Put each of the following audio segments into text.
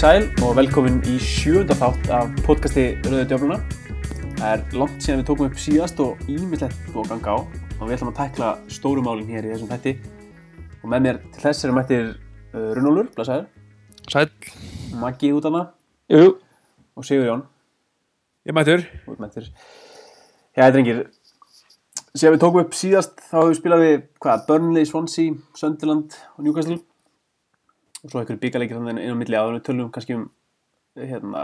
Sæl og velkomin í sjönda þátt af podcasti Rauði Djöfluna. Það er langt síðan við tókum upp síðast og ímislegt búið að ganga á og við ætlum að tækla stóru málinn hér í þessum þætti. Og með mér til þess er mættir uh, Runólfur, blæsaður, Sæl, Maggi út hana Jú. og Sigur Jón ég mætur út mættir. Já, drengir, síðan við tókum upp síðast þá hefur við spilað við, hvað, Burnley, Swansea, Sunderland og Newcastle og svo einhverju byggarleikir þannig inn á milli áður við tölum kannski um hérna,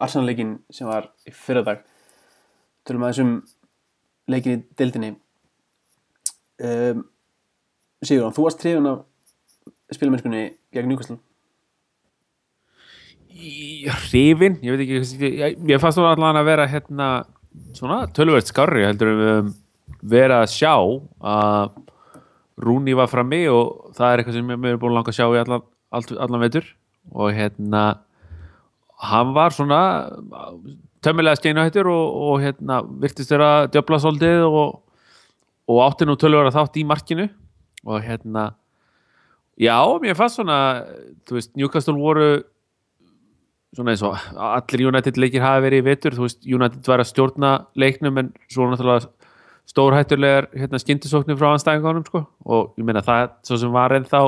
Arsenal-leikin sem var í fyrradag. Tölum aðeins um leikin í deildinni. Um, Sigurðan, þú varst trefin af spilamennskunni gegn Newcastle. Hrifin, ég veit ekki hvað- ég, ég fannst þú allan að vera hérna svona tölvöld skarri heldur við höfum verið að sjá að Rúni var frammi og það er eitthvað sem ég er búin að langa að sjá í allan, allan veitur og hérna hann var svona tömmilega skeinuhættur og, og hérna virtist vera að djöfla svolítið og, og átti nú tölvöld að þátt í markinu. Og hérna já, mér fannst svona þú veist, Newcastle voru svona eins og allir United leikir hafi verið í vetur, þú veist, United var að stjórna leiknum en svo náttúrulega stórhættulegar hérna, skyndisóknir frá anstæðingunum sko. Og ég meina það svo sem var ennþá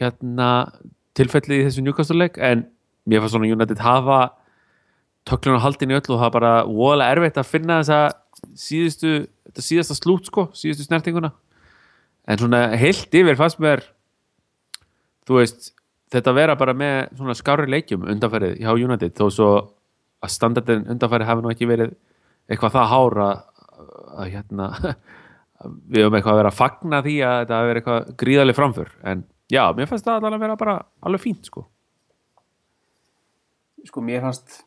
hérna tilfellið í þessu Newcastle leik en mér fannst svona United hafa töklun á haldinu öll og það var bara voðalega erfitt að finna þessa síðustu, þetta síðasta slút sko, síðustu snertinguna. En svona heilt yfir fannst mér þú veist þetta vera bara með svona skári leikjum undanfærið hjá United þó svo að standardin undanfærið hafi nú ekki verið eitthvað það hára að hérna við höfum eitthvað að vera að fagna því að þetta hafi verið eitthvað gríðaleg framför en já, mér fannst það alveg að vera bara alveg fínt sko. Sko mér fannst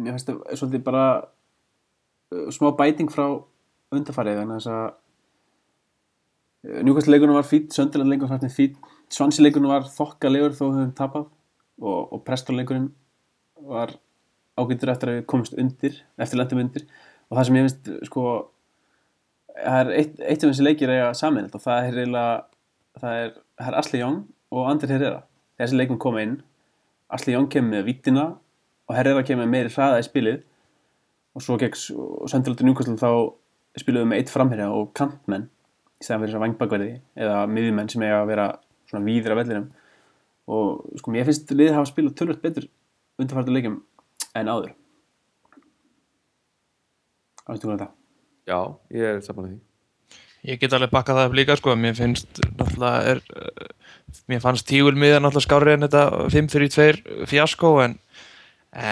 mér fannst það svolítið bara uh, smá bæting frá undarfarið að þess að Newcastle leikunum var fýtt, Söndiland leikunum var fýtt Svansi leikunum var þokkalegur þó höfum tapað og, og Preston leikurinn var ágættur eftir að við komumst undir eftir lendum undir. Og það sem ég finnst sko það er eitt, eitt af þessi leikir eiga saminlega og það er eiginlega það er, það er Asli Jón og Andri Herrera. Þessi leikum koma inn. Asli Jón kemur með vítina og Herrera kemur meiri hraða í spilið. Og svo gegn og Newcastle þá spiluðum við með eitt framherja og kantmenn í stæðan fyrir þess að vangbakverði eða miðjumenn sem eiga að vera svona víðir af vellinum. Og sko mér finnst liðið hafa spilað tölvöld betur undarfærtu leikum en áður. Hvað veistu hvað þetta? Já, ég er saman að því Ég get alveg bakkað það upp líka sko, mér finnst náttúrulega er, uh, mér fannst tígulmiðan náttúrulega skárið en þetta 5-4-2 fjasko en,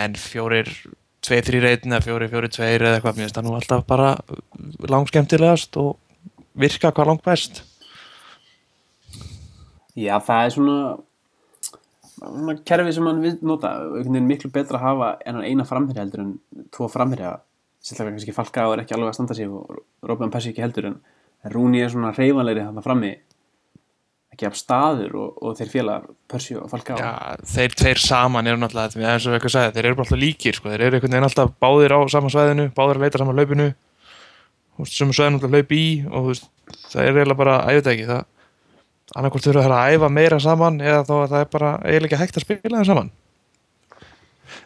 en fjórir 2-3-1 eða 4-4-2 eða eitthvað, mér finnst það nú alltaf bara langskemmtilegast og virka hvað langt best. Já, það er svona svona kerfi sem mann vil nota. Miklu betra að hafa en eina framherja heldur en tvo framherja. Sérlega kannski Falka er ekki alveg að standa sig og Róbjörn Pessi ekki heldur en Rúni er svona reyfanleiri þannig frammi ekki af staður og, og þeir félagar Persi og Falka Já, þeir tveir saman eru náttúrulega, eins og eitthvað sagði, þeir eru bara alltaf líkir sko, þeir eru einhvern veginn alltaf báðir á sama svæðinu, báðir að leita saman laupinu, sem svæðinu alltaf laup í og veist, það er eiginlega bara, það annarkvort þurfa þeir að æfa meira saman eða þá að það er bara eiginlega hægt að spila þeim saman.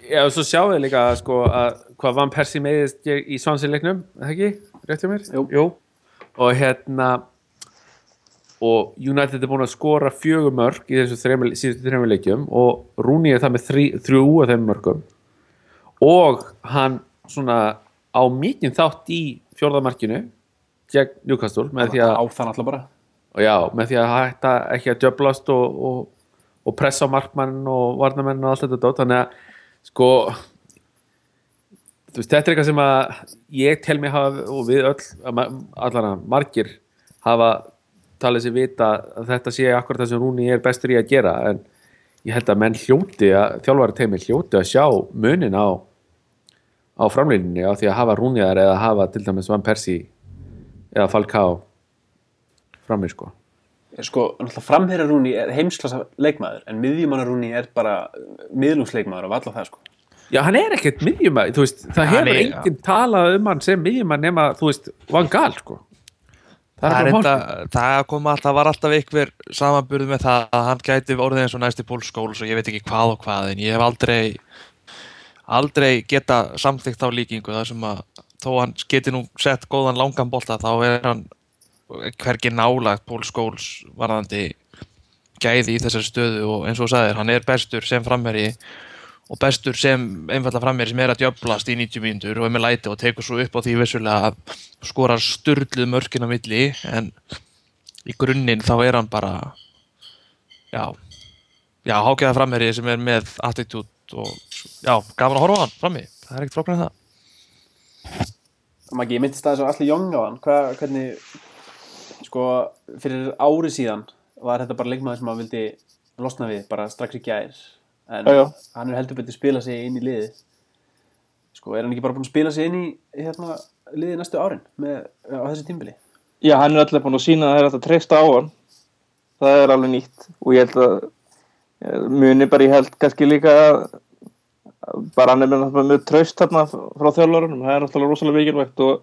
Já, og svo sjáum við líka sko að hvað Van Persie meðist í svansileiknum, það ekki? Rétt hjá mér? Jú. Jú. Og hérna og United er búin að skora fjögur mörg í þessu síðustu þreymur leikjum og Rúni er það með þrý, þrjú af þeim mörgum og hann svona á mikinn þátt í fjórðamarkinu gegn Newcastle með því að á þann alltaf bara. Og já, með því að hætta ekki að djöblast og, og, og pressa á markmann og varnamenn og allt þetta dót. Þannig að sko veist, þetta er eitthvað sem að ég tel mig hafa og við öll allara margir hafa talið sér vita að þetta sé akkurat það sem Rúni er bestur í að gera en ég held að menn hljóti að þjálfari teimi hljóti að sjá munin á á framlýninni á því að hafa Rúniðar eða hafa til dæmis Van Persie eða Falcao frammi sko. Sko, náttúrulega framherja Rúni er heimsklassa leikmaður en miðjumanna Rúni er bara miðlungsleikmaður og valla það sko Já, hann er ekkert miðjumæð, þú veist, það Ja, hefur er- enginn talað um hann sem miðjumæð nema, þú veist, Van Gaal, sko. það Það, er er enda, það kom alltaf, var alltaf einhver samanburð með það að hann gæti orðið eins og næsti Scholes og ég veit ekki hvað og hvað en ég hef aldrei aldrei geta samþykkt á líkingu þar sem að þó hann geti nú sett góðan langan bolta þá er hann hvergi nálagt Scholes varðandi gæði í þessari stöðu og eins og þú sagðir, hann er bestur sem framherji og bestur sem einfalla framherji sem er að djöblast í 90 mínútur og er með læti og tekur svo upp á því vissulega að skora sturluð mörkin á milli en í grunninn þá er hann bara já já, hákjaða framherji sem er með attitude og já, gaman að horfa á hann frammi, það er ekkert flóknar en það. Maggi, ég myndist aðeins á Alli Young á hann. Hva, hvernig sko, fyrir ári síðan var þetta bara leikmaður sem maður vildi losna við bara strax í gær en Já, já. hann er heldur betur spila sig inn í liði sko, er hann ekki bara búin að spila sig inn í hérna, liði næstu árin með, á þessi tímbili Já, hann er alltaf búin að sína að það er að treysta á hann. Það er alveg nýtt og ég held að ég muni bara ég held kannski líka að bara hann er með, með traust þarna frá þjálfurunum, það er náttúrulega rosalega mikilvægt og,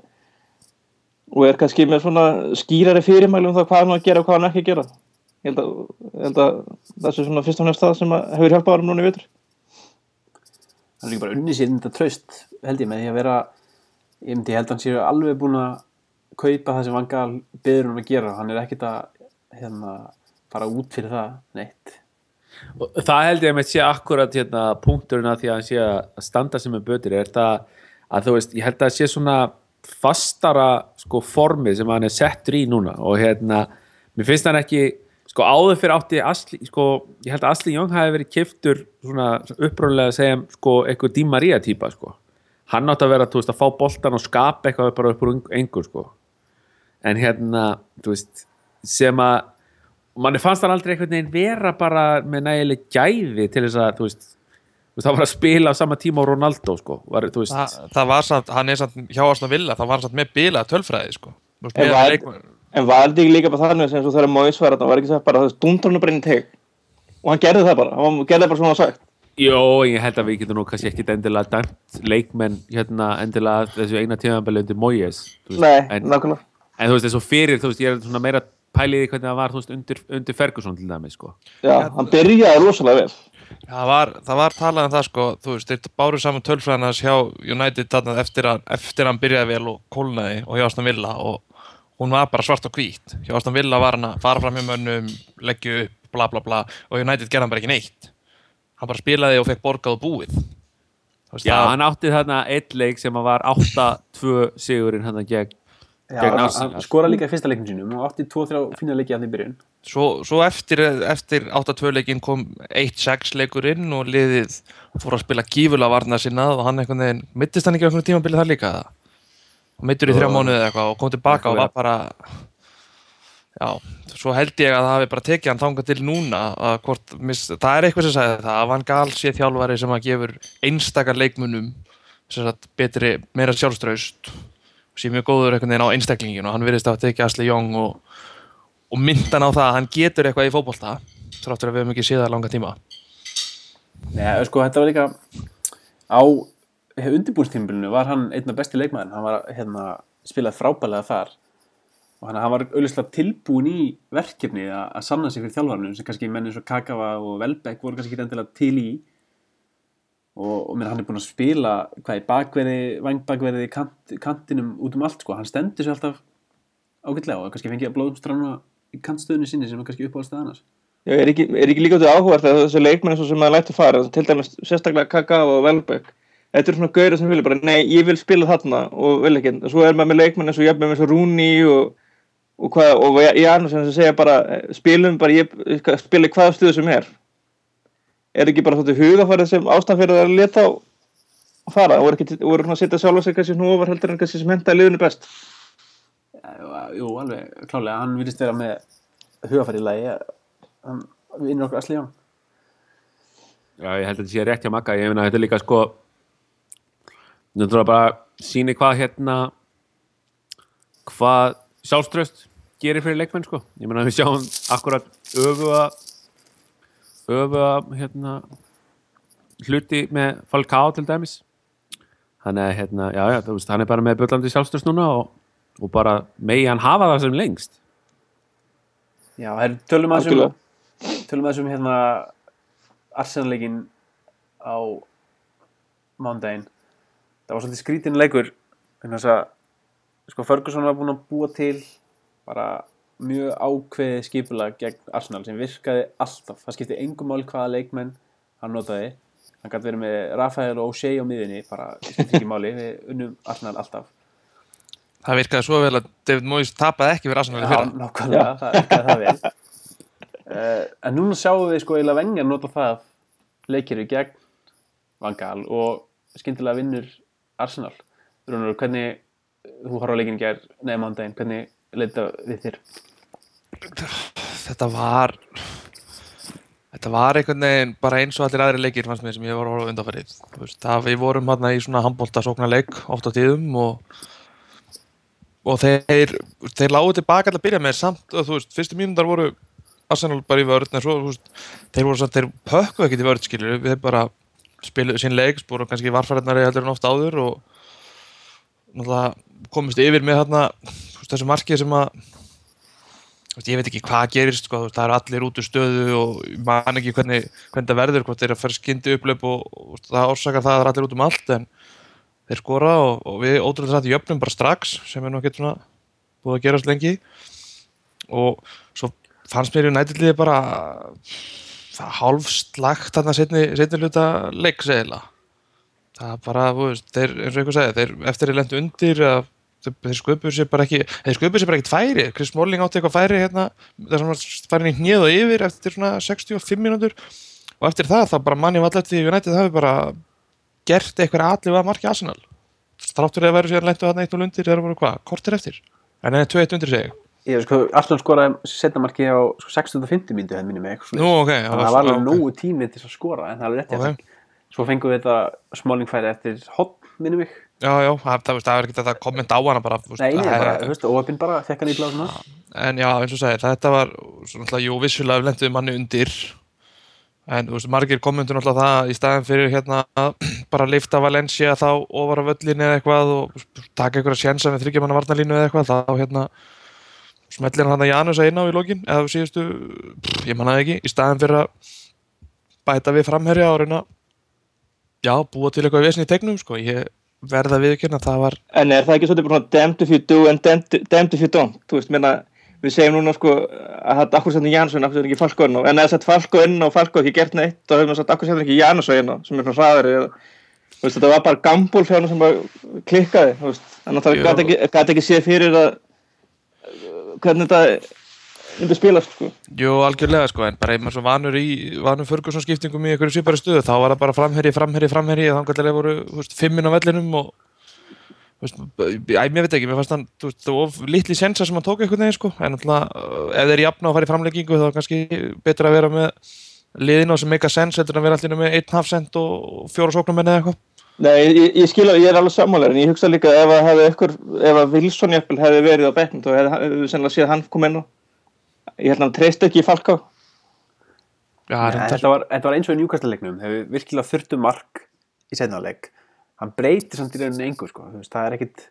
og er kannski með svona skýrari fyrirmæli um það hvað hann á að gera og hvað hann ekki að gera ég held að, held að það sé svona fyrst og nefnst það sem að hefur hjálpað hann núna í vitur hann er líka bara unni sér þetta tröst held ég með því að vera ég myndi ég held að hann séu alveg búin að kaupa það sem Vangal beður hann að gera. Hann er ekkert að hérna, fara út fyrir það neitt. Og það held ég að með sé akkurat hérna, punkturinn að því að hann sé að standa sem er bötir. Er það að þú veist, ég held að það sé svona fastara sko formið sem hann er settur í núna. Og hérna, mér finnst hann ekki sko áður fyrir átti Asli, sko, ég held að Asli Young hafi verið kiftur svona upprónulega að segja sko eitthvað Di Maria típa sko. Hann átti að vera, þú veist, að fá boltan og skapa eitthvað bara upp úr engur sko. En hérna, þú veist sem að manni fannst hann aldrei einhvern veginn vera bara með nægileg gæði til þess að þú veist, það var að spila á sama tíma á Ronaldo sko. Var, Þa, það var samt, hann er samt hjá Aston Villa, það var samt með bila tölfræði sko. Þú veist, með leikmann- En var þetta ekki líka bara þannig sem þegar Móis var þetta var ekki sagt bara það hann bara inn í teg og hann gerði það bara, hann gerði bara svona var sagt. Jó, ég held að við getum nú kannski ekkit endilega dæmt leikmenn hérna endilega þessu eina tíðanbæli undir veist, Nei, en, nákvæmlega. En þú veist, og fyrir, þú veist, ég er svona meira pæliði hvernig það var, veist, undir, undir Ferguson til dæmis, sko. Já, hann byrjaði rosalega vel. Það var, það var talað um það sko, þú veist, þeir báru saman tölfræðinas hjá United þarna eftir að eftir að hann byrjaði vel og kólnaði og hjá Aston Villa og hún var bara svart og hvít. Hjá Aston Villa var hann að fara fram hjá mönnum leggju upp, bla bla bla og United gerði hann bara ekki neitt. Hann bara spilaði og fekk borgað og búið. Veist, Já, það- hann átti þarna eitt leik sem að var 8-2 sigurinn hann gegn hann, skora líka í fyrsta leiknum sínum og átti 2-3 fína leiki að því byrjun. Svo, svo eftir, eftir 8-2 leikin kom 1-6 leikur inn og liðið fór að spila gífulega varna sinna og hann veginn, mittist hann ekki á einhvern tímabilið þar líka það? Hann mittur í þrjá mánuði eða eitthvað og kom tilbaka og var bara já, svo held ég að það hafi bara tekið hann þangað til núna að hvort, mis, það er eitthvað sem sagði það að Van Gaal sé þjálfari sem að gefur einstakar leikmunum sem sagt betri, meira sjálfströst og sé mjög góður einhvern veginn á einstaklingin og hann virðist að tekið Asli Jóng og og myndan á það að hann getur eitthvað í fótbolta þráttur að við höfum ekki séð það langa tíma. Nei, sko, þetta var líka á undirbúinstímbilinu var hann einn af besti leikmaðurinn hann var hérna spilað frábælega þar. Og hann, hann var auðvitað tilbúin í verkefni að, að sanna sig fyrir þjálfarnum sem kannski menn eins og Kakawa og Velbeck voru kannski ekki endilega til í. Og, og menn hann er búin að spila hvað í bakverði, vangbakverði kant, kantinum út um allt sko, hann stendur sér alltaf ágætlega og kannski fengið að blóðum strána í kantstöðunni sinni sem er kannski uppáðast aðeins Já, er ekki, er ekki líka út í áhugavert að þessi leikmenn sem maður lætti fara, til dæmis sérstaklega Kaka og Velbeck þetta er svona gauður sem vilja bara, nei, ég vil spila þarna og vil ekki, og svo er maður með leikmenn eins og jafnveg með eins og Rúni og, og hvað, og Janus sem segja bara spilum bara, ég, ég spila hvaða stuðu sem er. Er ekki bara svona hugafærið sem ástæðan fyrir að leta að fara, og voru ekki, að setja sjálfa sig kannski svona ofar heldur en kannski sem henda liðinu best? Jú, alveg, klálega, hann virðist vera með hugafæri í lagi hann vinnur okkur að slíða Já, ég held að þetta sé rétt hjá Magga. Ég meina þetta er líka sko þetta er bara síni hvað hérna hvað sjálfströst gerir fyrir leikmenn sko. Ég meina við sjáum akkurat öfuga öfuga hérna hluti með Falcao til dæmis. Hann er hérna, já já, þú veist, hann er bara með bjöllandi sjálfströst núna og og bara megi hann hafa það sem lengst. Já, það er tölum að Algjörlega. tölum að þessum hérna Arsenal-leikin á mándaginn það var svolítið skrítin leikur en þess að sko Ferguson var búinn að búa til bara mjög ákveðið skipulag gegn Arsenal sem virkaði alltaf. Það skipti engum mál hvaða leikmenn hann notaði. Hann gæti verið með Rafael og O'Shea á miðinni bara skipti ekki máli. Við unnum Arsenal alltaf. Það virkaði svo vel að David Moyes tapaði ekki fyrir Arsenal í Já, fyrra. nákvæmlega, það virkaði það vel. Uh, En núna sjáum við sko eiginlega vengar nota það leikir í gegn Vangal og skyndilega vinnur Arsenal. Rúnur, hvernig þú horfður á leikin í gegn neða mándaginn, hvernig leita við þér? Þetta var Þetta var einhvern veginn bara eins og allir aðri leikir fannst mér sem ég var að horfa veist, Það við vorum hérna í svona handbólta sóknarleik oft á tíðum og og þeir, þeir lágu tilbaka til að byrja með samt, og þú veist, fyrstu mínundar voru Arsenal bara í vörð en svo, þú veist, þeir voru samt, þeir pökkuðu ekkert í vörð skilur, þeir bara spiluðu sín leik, spóru kannski varfæriðnari heldur en oft áður og náttúrulega komist yfir með þarna þessu markið sem að veist, ég veit ekki hvað gerist sko, það eru allir út úr stöðu og man ekki hvernig, hvernig það verður hvort þeir að fara skyndi upplöp og, og það orsakar það að það er allir út um allt en þeir skora og, og við ótrúlega í jöfnum bara strax sem er nú ekkert svona búið að gerast lengi. Og svo fannst mér í nætiliði bara það hálfslagt þarna setni, hluta leikseðila það er bara, þú veist, þeir, eins og einhver sagði þeir, eftir þeir lendu undir að þeir, sköpuðu sér bara ekki þeir sköpuðu sér bara ekkert færi, Chris Smalling átti eitthvað færi hérna, þess að hann færi í hnið og yfir eftir svona 65 mínútur. Og eftir það, þá bara manni vallar til United hafi bara gert eitthvað allir að marki Arsenal. Stráttur eða verður síðan lendu þarna eitt og lundir þegar voru hvað, kortir eftir. En það er 2-1 undir segi Ég sko, Arsenal skoraði setna marki á sko, 650 myndu henni minni með eitthvað Nú, svoleiðis. ok, Þannig að það var alveg ok. nógu tími til að skora en það er rétt Ok. okay. Svo fengum við þetta Smalling færi eftir hotn minni mig Já, já, það, það, er ekki þetta að kommenta á hana bara, Nei, það er- bara, þú veist, óöpinn bara fekk hann í blásuna en já, eins og sagði, þetta var svona jú, vissulega lenduði manni undir en þú veist, margir kommentur alltaf það í staðin fyrir hérna að bara lifta Valencia þá ofar á völlinni eða eitthvað og taka einhverja sjensa með þryggjamanna varnalínu eða eitthvað, þá hérna smellir hann að Janus að inn á í lokin eða síðustu, pff, ég manna ekki í staðin fyrir að bæta við framherja og reyna já, búa til eitthvað vesni í tegnum, sko ég verða viðkynna, það var En er það ekki svolítið damned if you do and damned if you don't? Þú veist, menna, við segjum núna sko að það er akkur setnum Jansson, akkur setnum ekki Falko en eða sett Falko inn og Falko ekki gert neitt, þá hefur maður sett akkur setnum ekki Jansson inn sem er svona hraðari. þetta var bara gambúl fyrir hann sem klikkaði, að það gæti ekki, ekki séð fyrir að hvernig þetta myndi spilast, sko. Jú, algjörlega sko, en bara einhver svo vanur í vanur Ferguson skiptingum í einhverju svipari stöðu þá var það bara framherji, framherji, framherji þá kannski voru, veist, fimmin á vellinum og veist, æ, mér veit ekki mér fannst hann, þú veist, það var litli sensa sem hann tók einhvern veginn sko, en alltaf ef þeir jafna og fara í framleggingu þá er kannski betra að vera með liðin á sem meika sens heldur en að vera allir með 1,5 cent og fjóra sóknumenn eða eitthvað Nei, ég, ég skil að ég er alveg sammálar, en ég hugsa líka ef að hefði ykkur, ef að Wilson jafnvel hefði verið á bekknum, þá hefði við sennilega séð hann koma inn á. Ég held að hann treyst ekki í Nei, reyndar. þetta, var, þetta var eins og í Newcastle-leiknum hefur virkilega þurftu mark í setnáleik hann breytir samt í rauninni engu sko. Það er ekkit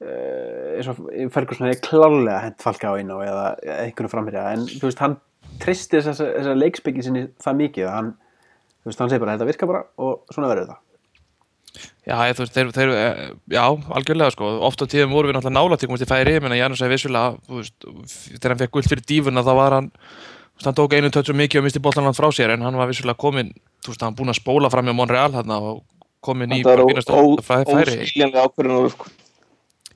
uh, eins og Ferguson hefði klálega hent Falka á inn á eða einhvern framherja en þú veist, hann tristir þessa, þessa leikspekki sinni það mikið hann, þú veist, hann segir bara þetta virkar bara og svona verður það Já, ég, veist, þeir, þeir, eh, já, algjörlega sko, oft á tíðum voru við náttúrulega nála til komast í færi, ég menna Janus er vissulega, þú veist, þegar hann fekk guld fyrir dífuna þá var hann, þú veist, hann tók einu tötsu mikið og misti boltan hann frá sér en hann var vissulega kominn, þú veist, hann búinn að spóla fram hjá Monreal þarna og kominn í Það er færi. óskiljanlega ákvörðun sko.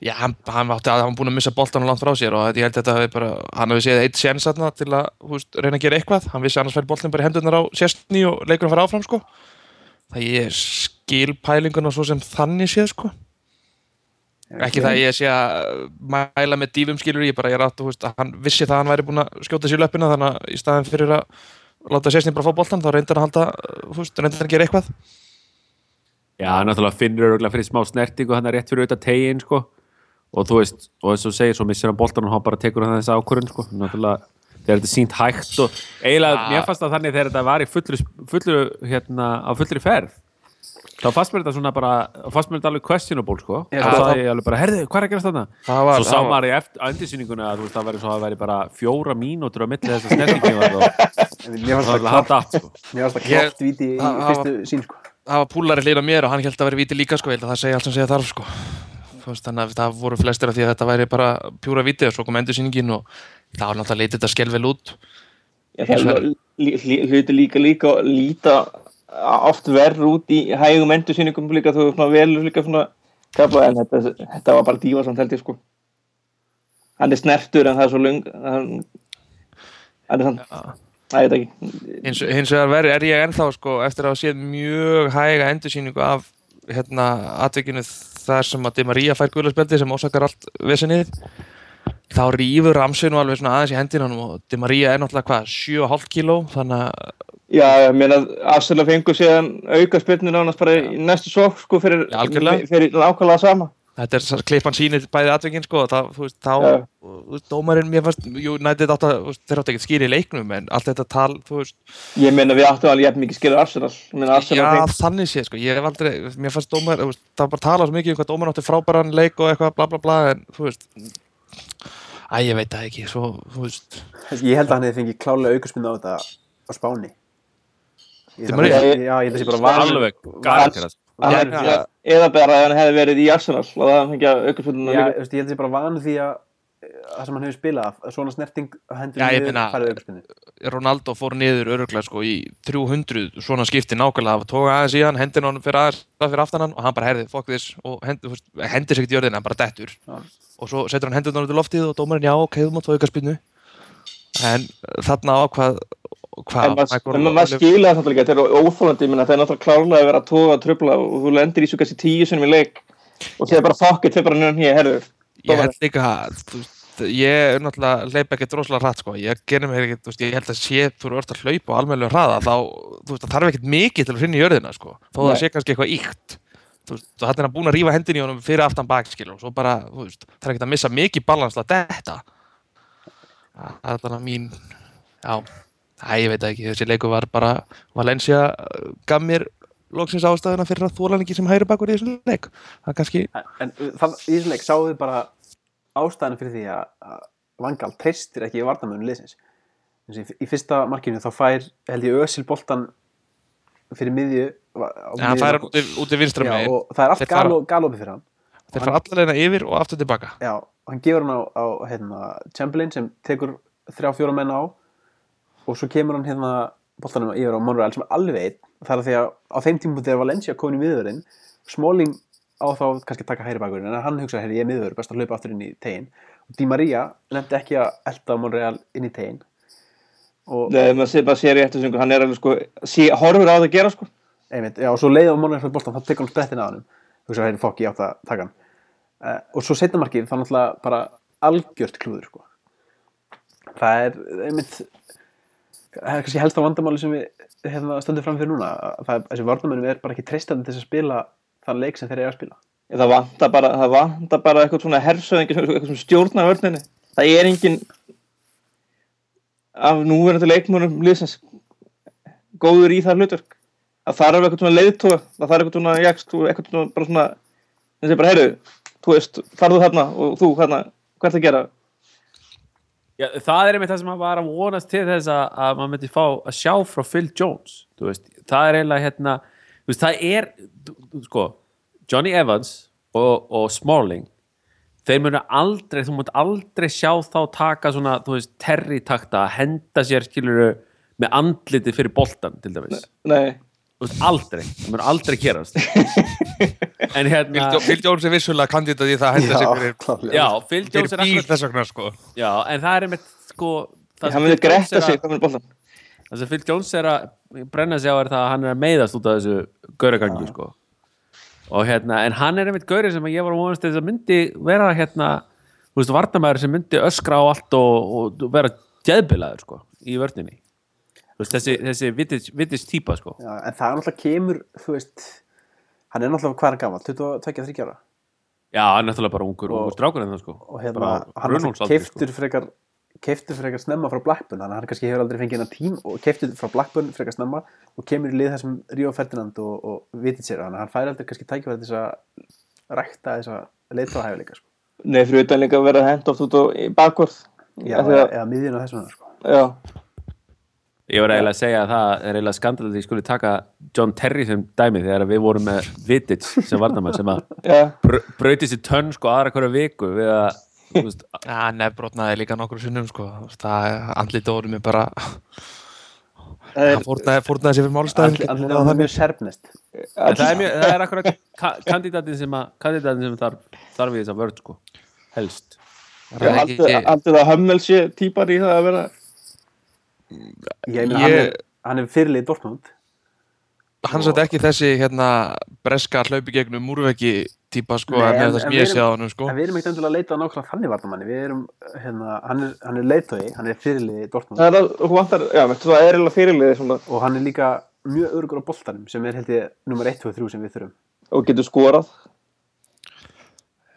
Já, hann, hann átti að hann búinn að missa boltan langt frá sér og ég held að þetta hafi bara, hann hafi séð eitt séns þarna til að, þú veist, reyna að gera eitthvað, hann vissi annars færi boltin bara í hendurnar á sérstni og leikurinn fara áfram, sko. Það ég skil pælinguna svo sem þannig séð, sko. ekki það að ég sé að mæla með dýfum skilur ég bara ég er átt, þú veist, að hann vissi það að hann væri búinn að skjóta sér í löppina þannig að í staðin fyrir að láta sérstinn bara fá boltan þá reyndar hann að reyndar hann að gera eitthvað Já, náttúrulega finnur örgulega fyrir smá snertingu hann er rétt fyrir auðvitað tegin sko. og þú veist, og og þú segir svo missir hann boltan og hann bara tekur hann þessa ákvörðun sko. náttúrulega, þegar þetta er sínt hægt og eiginlega, Ja. mér fannst það þannig þegar þetta var í fullu, fullu hérna, á fullri ferð þá fannst mér þetta svona bara fannst mér þetta alveg questionable sko þá sagði ég alveg bara, herðu, hvað er að gerast þarna? Það var- svo sá maður í eftir, endirsýningunni að þú veist, það væri svo að það væri bara fjóra mínútur á milli þess að snertingin var mér fannst það klart sko mér fannst það klart víti í fyrstu sín sko það var púlari hlýra mér og hann held að vera víti líka sko, það segja allt sem segja þarf sko. Þannig að það voru flestir af því að þetta væri bara pjúra víti og svo kom endursýningin og það var náttúrulega litið þetta skelvel út. Já, það er lí- lí- hluti líka líka að líta oft verður út í hægum endursýningum líka þú velur líka svona kapla en þetta, þetta var bara dífa samt held ég sko. Hann er snertur en það er svo lung hann, hann er þetta ekki. Hins, hins vegar veri, er ég ennþá sko, eftir að hafa séð mjög hæga endursýningu af hérna, atvikinu þar sem að Di Maria fær guðlarspjaldi sem ósakar allt vesenið þá rýfur Ramsey nú alveg svona aðeins í hendinanum og Di Maria er náttúrulega hvað, 7,5 kíló þannig að Já, ég meina Arsenal fengur síðan auka spilnir ánast bara í næstu sók sko fyrir, fyrir nákvæmlega sama þetta er klippan sýnir bæði atvikin sko, það, þú veist, þá þú veist, dómarinn, mér fannst, jú, nættið átt að þeir átt ekki skýri í leiknum en allt þetta tal, þú veist, Ég meina við áttum alveg jafn mikið skilur Arsenal. Ég meina Arsenal já, fengur þannig sé sko, ég hef aldrei, mér fannst dómar, veist, það var bara talað svo mikið um hvað dómar átti frábæran leik og eitthvað bla bla bla en, þú veist. Æ, ég veit það ekki, svo, þú veist. Ég held að hann hefði fengið klálega aukarspunni á þetta á Spáni. Ég- Di Maria? já, ég að var Hann-. Eða bara ef hann hefði verið í Arsenal og það hann fengið auka spilnir Já, líka þú veist, ég held að sé bara vanu því að það sem hann hefur spilað, að svona snerting hendur ég niður, farið aukarspunni Ronaldo fór niður öruglega sko í 300 svona skipti nákvæmlega að tóka aðeins í hann, hendin honum fyrir aðeins það fyrir aftan hann og hann bara herði, fuck this og hendir sig ekki í jörðina, hann bara dettur Já. og svo setur hann hendur hann út í loftið og dómarinn, já, ok, þú mátt þarna hvað, En maður skilja það náttúrulega, þetta er óþólandi, það er náttúrulega klárlega að vera að tóga og tröfla og þú lendir í svo kannski tíu sinni í leik og segir bara fuck it, þau bara nýjan hér, ég held líka ég er náttúrulega hleypa ekkert rosalega hratt sko, ég gerir mér ekkert, ég held að sé þú eru öll að hlaupa á almennlega hraða þá, veist, það þarf ekkert mikið til að finna í jörðina sko, þó það sé kannski eitthvað íkt það er hann búin að rífa hendin í honum fyrir aftan bakskil og svo bara, þú veist, það er ekkert að missa mikið balans til að detta. Það er þannig mín já, það ég veit það ekki, þessi leiku var bara Valencia uh, gaf mér loksins ástæðuna fyrir að þólan ekki sem hægri bakur í þessum leik. Það er kannski, En, en það, í þessum leik sáðu bara ástæðan fyrir því að, Vangal treystir ekki varnamönu liðsins. Þessi, í fyrsta markinu þá fær held ég Ösil boltan fyrir miðju miðju- fær hann út, í- út í vinstra og það er allt fara- galop, galopið fyrir hann. Þeir fara allavegna yfir og aftur tilbaka. Já, og hann gefur hann á, á hérna, Chamberlain sem tekur þrjá fjóra menn á og svo kemur hann hérna boltanum yfir á Monreal sem er alveg er að því að á þeim tímum þegar Valencia komin í miðurinn Smalling á þá kannski að taka hægri bakurinn en hann hugsaði, herri, ég er miður, best að hlaupa aftur inn í tegin og Di Maria nefndi ekki að elda Monreal inn í tegin og Nei, maður sé bara sér í eftir hann er alveg sko, sé, horfur á það að gera sko. Einmitt, já, og svo leiði á Monreal fyrir boltan þá tekur hann sprettin á hann hugsaði, herri, fokk, ég átt að taka hann. Uh, og svo setna markið, þá náttúrulega bara algjört klúður sko. það er einmitt það er kannski helsta vandamáli sem við hérna, stöndum fram fyrir núna. Að það, þessi varnamennum er bara ekki treystandi til að spila þann leik sem þeir eru að spila. Það vantar bara, það vantar bara eitthvað svona hersöðingi, eitthvað svona stjórna vörninni. Það er engin af núverandi leikmönum liðsins góður í það hlutverk. Það þarf eitthvað svona leiðtóa það þarf eitthvað svona jakst eitthvað svona bara svona sé bara, heyrðu, þú veist farðu þarna og þú þarna, hvert að gera Já, það er einmitt það sem maður var að vonast til þess að, að maður myndi fá að sjá frá Phil Jones veist, það er eiginlega hérna veist, það er sko, Johnny Evans og, og Smalling þeir munu aldrei, þú mútt aldrei sjá þá taka svona, þú veist, terri takta að henda sér skiluru með andliti fyrir boltan til dæmis. Nei, veist, aldrei, það mun aldrei gerast. En hérna Phil Jones er vissulega kandidat í það að henda sig já, Phil Jones er bíl akkurat þess vegna sko. já, en það er einmitt sko það Jones gretta sig það sem Phil Jones er að brenna sig á er það að hann er að meiðast út af þessu gauragangi sko. og hérna, en hann er einmitt gauri sem ég var að vonast þess að myndi vera hérna, þú veist, varnamæður sem myndi öskra á allt og, og vera djeðbilaður sko, í vörninni veist, þessi, þessi vitis típa sko. Já, en það er náttúrulega kemur þú veist, hann er náttúrulega hvað er hann gammal 22-23 ára já, hann er náttúrulega bara ungur, Og- ungur strákur en það sko og hérna, Bara hann er Runólfsaldri, keiftur frekar keftur eitthvað snemma frá Blackburn þannig að hann kannski hefur aldrei fengið hennar tím og keftur frá Blackburn eitthvað snemma og kemur í lið þessum Ríó Ferdinand og, og vitið sér þannig að hann fær aldrei kannski tækifæri til þess að rækta þess að leita á hæfileika sko. Nei, fyrir utan líka að vera hend oft út og í bakvörð Já, eða, eða miðjun á þessum sko. Já, Ég var eiginlega að segja að það er eiginlega skandal að ég skulle taka John Terry sem dæmi þegar við vorum með Vidic sem varnamann sem að br brauti sér tönn sko aðra hverja viku við að Já, nefnbrotnaði líka nokkur sinnum sko. það andlita orðum er bara það hann fórnaði, fórnaði sér fyrir málstæðin Allir það er mjög serfnest en það er, mjög, það er akkurat ka kandidatin sem, að, kandidatin sem þarf, þarf í þess að vörð sko helst. Það er ekki- Haldið haldið að Hömmel sé típar í það að vera Ég meina, hann, Ég- er, hann er fyrirlið Dortmund. Hann satt ekki þessi hérna breska hlaupi gegnum múrveggi típa sko, Nei, en en- en sem við ég erum- sé á hann sko. En við erum ekkert endilega að leita á nákvæmlega þannig varnamanni Við erum, hérna, hann er, hann er leitói hann er fyrirlið Dortmund. Það er að, vantar, já, menn, það er eiginlega fyrirliði svona og hann er líka mjög örugur á boltanum sem er held ég nummer 1 og 3 sem við þurfum. Og getur skorað.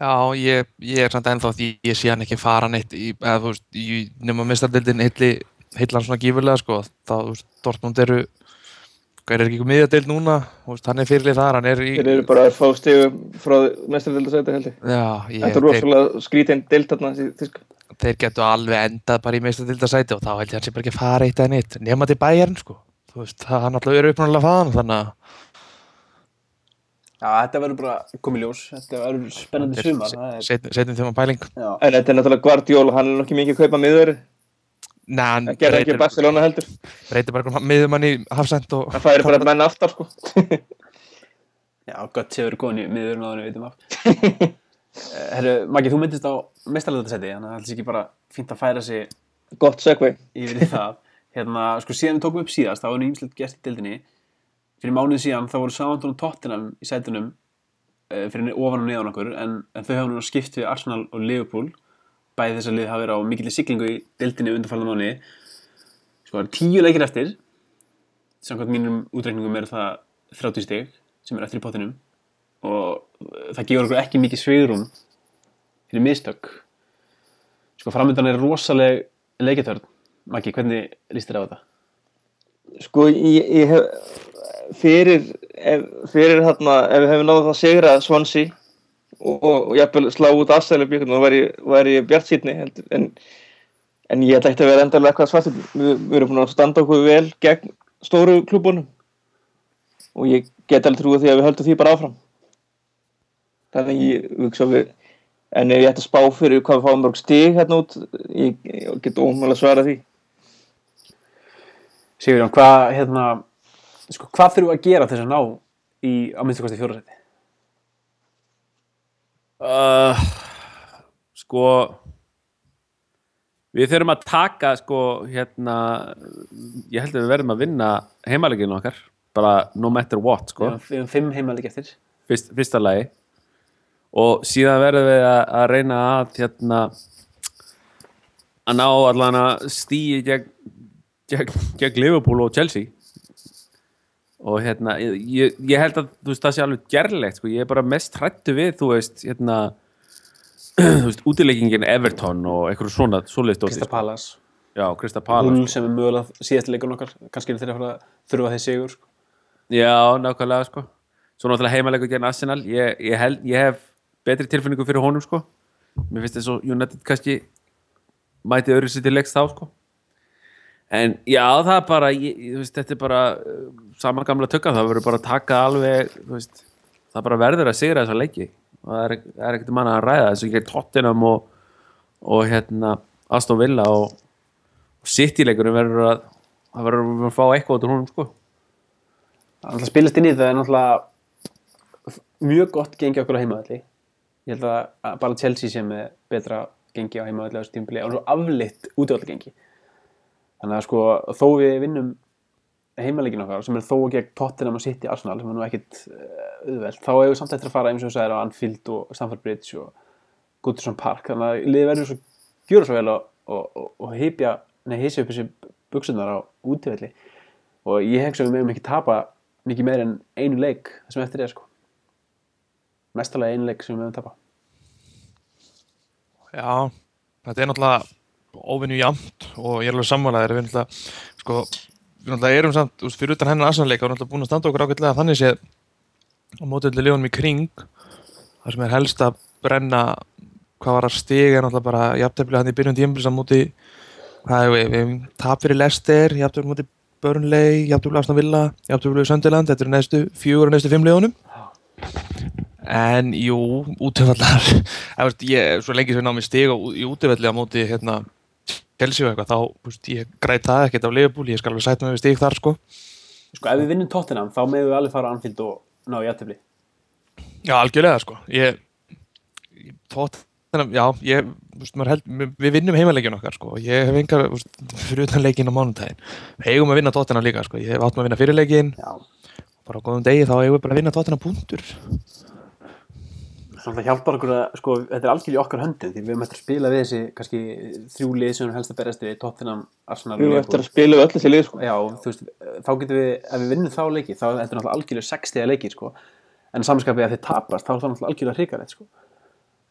Já, ég, ég er samt ennþá því ég sé hann ekki fara neitt í, eða þú veist, í nema mistardildin heilli, heillan svona gífurlega sko, þá, þú veist, Dortmund eru hvað er ekki ykkur miðjadild núna? Veist, hann er fyrirlið þar, hann er í Þeir eru bara að fá stigum frá mestardildasæti held ég. Já, ég, Þetta er þeir, rosalega skrítinn dild þarna þeir getur alveg endað bara í mistardildasæti og þá held ég að hann sé bara ekki að fara eitt eða neitt nema til bæjarn sko, veist, það hann alltaf eru uppnáðulega faðan, þannig að Já, þetta verður bara komið ljós. Þetta verður spennandi sumar það er, setjum þeim að pæling. Já, En þetta er náttúrulega Guardiola, hann er nokkið mikið að kaupa miðveri Nei, hann Það gerði ekki Barcelona heldur. breytir bara miðumann í hafsend og Það færi bara menn aftar sko. Já, gott séður miðurinn áður en við veitum af. Eh, Herru, Maggi, þú myndist á mestarlega Þannig að það er ekki bara fínt að færa sig Gott segvei yfir það. Hérna, sko, síðan við tókum upp síðast þá var nýjumslega gert í dildinni Fyrir mánuð síðan þá voru og Tottenham í sætunum uh, fyrir ofan og neðan okkur en, en þau hafa núna skipt við Arsenal og Liverpool bæði þess að lið hafa verið á mikill siglingu í dildinni undanfælda mánuði. Sko það eru tíu leikir eftir. Samkvæmt mínum útreikningum er það 30 stig sem er eftir í pottinum. Og það gefur okkur ekki mikið svigrum fyrir mistök. Sko framöndan er rosaleg leikjartörn Maggi, hvernig líst þér á þetta? Sko ég, ég hef fyrir, ef, fyrir þarna ef við hefum náðu það að sigra Swansea og, og, og jafnvel slá út aðstæðlega byggjum þá væri, bjart sýtni en, en ég ekki að vera endalega eitthvað svartur við, við erum búin að standa okkur vel gegn stóru klúbunum. Og ég get alveg trúið því að við höldum því bara áfram. Þannig ég hugsa við en ef ég ætti að spá fyrir hvað við fáum mörg stig hérna út ég, ég get ómögulega svara því. Sigurjón, hvað, hérna, sko, hvað þurfum að gera til þess að ná í að minnstu kosti fjórasæti? Uh, sko við þurfum að taka sko hérna ég held að við verðum að vinna heimaleginu okkar bara no matter what sko. Við erum fimm heimalegi eftir. fyrst, fyrsta lagi. Og síðan verðum við að, að reyna að hérna að ná allan að stíi gegn, gegn, gegn Liverpool og Chelsea og hérna ég, ég held að þú veist það sé alveg gerlegt sko. ég er bara mest hrættu við þú veist hérna þú veist útileggingin Everton og eitthvað svona svoleiðst Krista Palace. já, Krista Palace Hull sem er mögulega síðast leikun okkar. Kannski þeirra þurfa þeir sigur. Sko. Já, nákvæmlega sko Svo náttúrulega heimalegur gegn Arsenal ég, ég, held, ég hef betri tilfinningu fyrir honum sko Mér finnst þess að United kannski mæti öðru sér til leiks þá sko En já, það er bara þú veist, þetta er bara uh, sama gamla tökka, það verður bara að taka alveg veist, það bara verður að sigra þessa leiki og það er, er ekkert manna að ræða þess að gegn Tottenham og, og hérna Aston Villa og, og City-leikurinn verður að það verður að fá eitthvað út úr honum sko Það spilast inn í það er náttúrulega mjög gott gengi okkur á heimaðalli. Ég held að bara Chelsea sem er betra gengi á heimaðalli á þessu tímpili og svo aflitt útvölda gengi. Þannig að sko þó við vinnum heimalegin okkar sem er þó gegn Tottenham og City Arsenal sem er nú ekkit uh, auðvelt þá hefur við samt eftir að fara eins og þú sagðir á Anfield og Stamford Bridge og Goodison Park. Þannig að liðið verður svo gjöra svo vel og, og, og, heipja nei, heisi upp þessi buksunar á útivelli. Og ég hef sem við meðum ekki tapa mikið meir en einu leik sem eftir er sko. Mestalega einu leik sem við meðum tapa. Já, þetta er náttúrulega óvinni jamt og ég er alveg sammálaðir við náttúrulega, sko, við erum samt, fyrir utan hennar aðsannleika, við erum náttúrulega búin að standa okkur ágætlega þannig séð á mótiðlega liðunum í kring það sem er helst að brenna hvað var að stiga er náttúrulega bara jafntefnilega hann í byrjun tímpils á móti hvað er við, við tap fyrir Lester jafntefnilega móti Burnley, jafntefnilega Aston Villa jafntefnilega Söndiland, þetta eru næstu fjögur og næstu fimm liðunum. En jú, útöfallar svo lengi sem ég ná mig stiga í útöfalli á móti hérna Chelsea og eitthvað, þá, veist, ég græt það ekkert af Liverpool, ég skal alveg sæta mig við stig þar sko. Sko, ef við vinnum Tottenham, þá meðum við alveg fara á Anfield og ná í aðtöfli. Já, algjörlega sko. Ég, ég tótt já, ég, maður held, við vinnum heimaleikinu okkar sko, ég hef engar fyrir utan leikin á mánutæðin við eigum að vinna tóttina líka sko, ég hef átt með að vinna fyrirleikin Já. bara á góðum degi þá eigum við bara að vinna tóttina punktur Svona það hjálpar okkur að, sko, þetta er algjörlega okkar höndum því við höfum eftir að spila við þessi kannski þrjú lið sem helst að berast við Tottenham, Arsenal Við erum eftir að spila við öll þessi lið sko. Já, þú veist, þá getum við, ef við vinnum þá leiki, þá er þetta náttúrulega algjörlega 60 leiki, sko. En samanskapið að þið tapast, þá er það náttúrulega algjörlega hrikalegt, sko.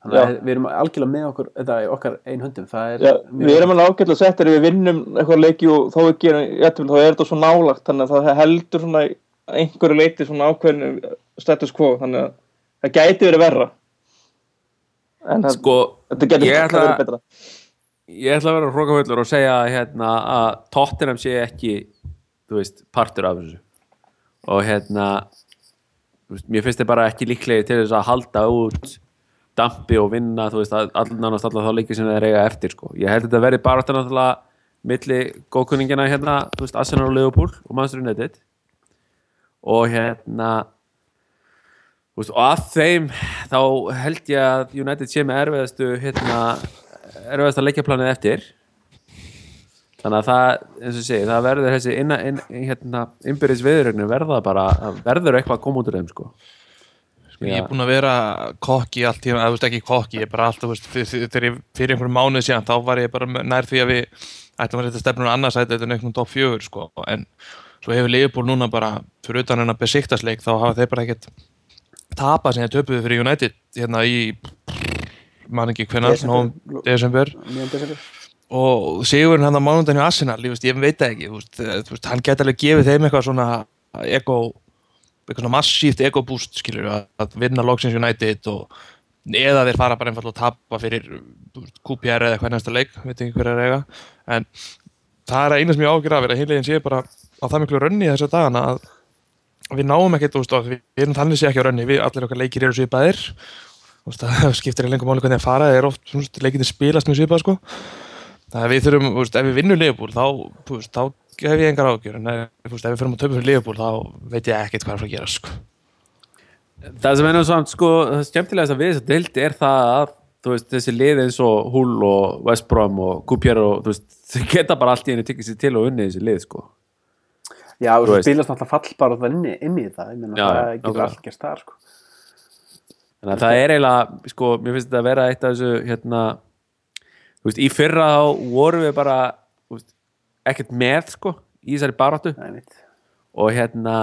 Þannig að Já. við erum algjörlega með okkur, þetta í okkar ein höndum, er... Já, við erum alveg ágætlega settir ef við vinnum eitthvað leiki og þá við gerum jættum, þá er þetta svo nálagt þannig að það heldur svona einhverju leiti svona ákveðinu status quo þannig að það gæti verið verra en það, sko, þetta ég alltaf verið betra. Ég ætla að vera hrókafullur og segja hérna, að Tottenham sé ekki veist, partur af þessu. Og hérna veist, mér finnst þið bara ekki líklegi til þess að halda út dampi og vinna veist, all, nánast alla þá leikir sem þeir eiga eftir sko. ég held að þetta verið bara náttúrulega milli góðkunningina hérna, Arsenal og Liverpool og Manchester United. Og hérna og að þeim þá held ég að United sé með erfiðastu hérna, erfiðasta leikjaplanið eftir. Þannig að það, eins og segi, það verður þessi inna, inn, hérna, innbyrðis viðrögnu verða bara, verður eitthvað að koma út úr þeim sko. Ég er búin að vera kokki allt tíma, þú veist ekki kokki, ég er bara alltaf, þegar fyrir einhverjum mánuð síðan, þá var ég bara nær því að við ætlum að setja stefnum annars ætlum þetta einhvern top 4, sko, en svo hefur Liverpool núna bara, fyrir utan hennar besiktasleik, þá hafa þeir bara ekkert tapað sem þeir töpuðu fyrir United hérna í man ekki hvenær, Desember. og Sigurinn hann á mánundaginn hjá Arsenal, ég, veit ekki veist, eh, veist, hann geti alveg gefið þeim eitthvað svona ego, eitthvað svona massíft ego boost, skilur að, vinna Logsins United og eða þeir fara bara einfallega að tapa fyrir QPR eða eitthvað næsta leik veit ekki hver er að eiga. En það er eina sem ég ágjur að hinlegin sé bara á það miklu rönni þessar dagana að við náum ekkert, þú veist, við erum þannig sé ekki á rönni, við allir okkar leikir eru svipaðir. Þú veist, það skiptir í lengur máli hvernig það fara, það er oft, þú veist, leikinni spilast mjög svipað, sko. Það við þurfum, þú veist, ef við vinnum Liverpool þá, þú veist, þá hef ég engar ágjör en ef, þú veist, ef við fyrir að töpa fyrir Liverpool þá veit ég ekkert hvað er að gera sko. það sem er nú samt sko það skemmtilegast að við þess að deildi er það að þú veist, þessi lið eins og Hull og West Brom og Kupier og þú veist, þau geta bara allt í henni tyggja sér til og unni þessi lið sko Já, og Þú svo spilast náttúrulega fallbar og það inni, inni í það, ég meina það getur allt gerst þar, sko. þannig að það er eiginlega, sko, mér finnst þetta að vera eitt af þessu, hérna þú veist, í fyrra þá vorum við bara þú veist, ekkert með, sko í þessari mitt. og hérna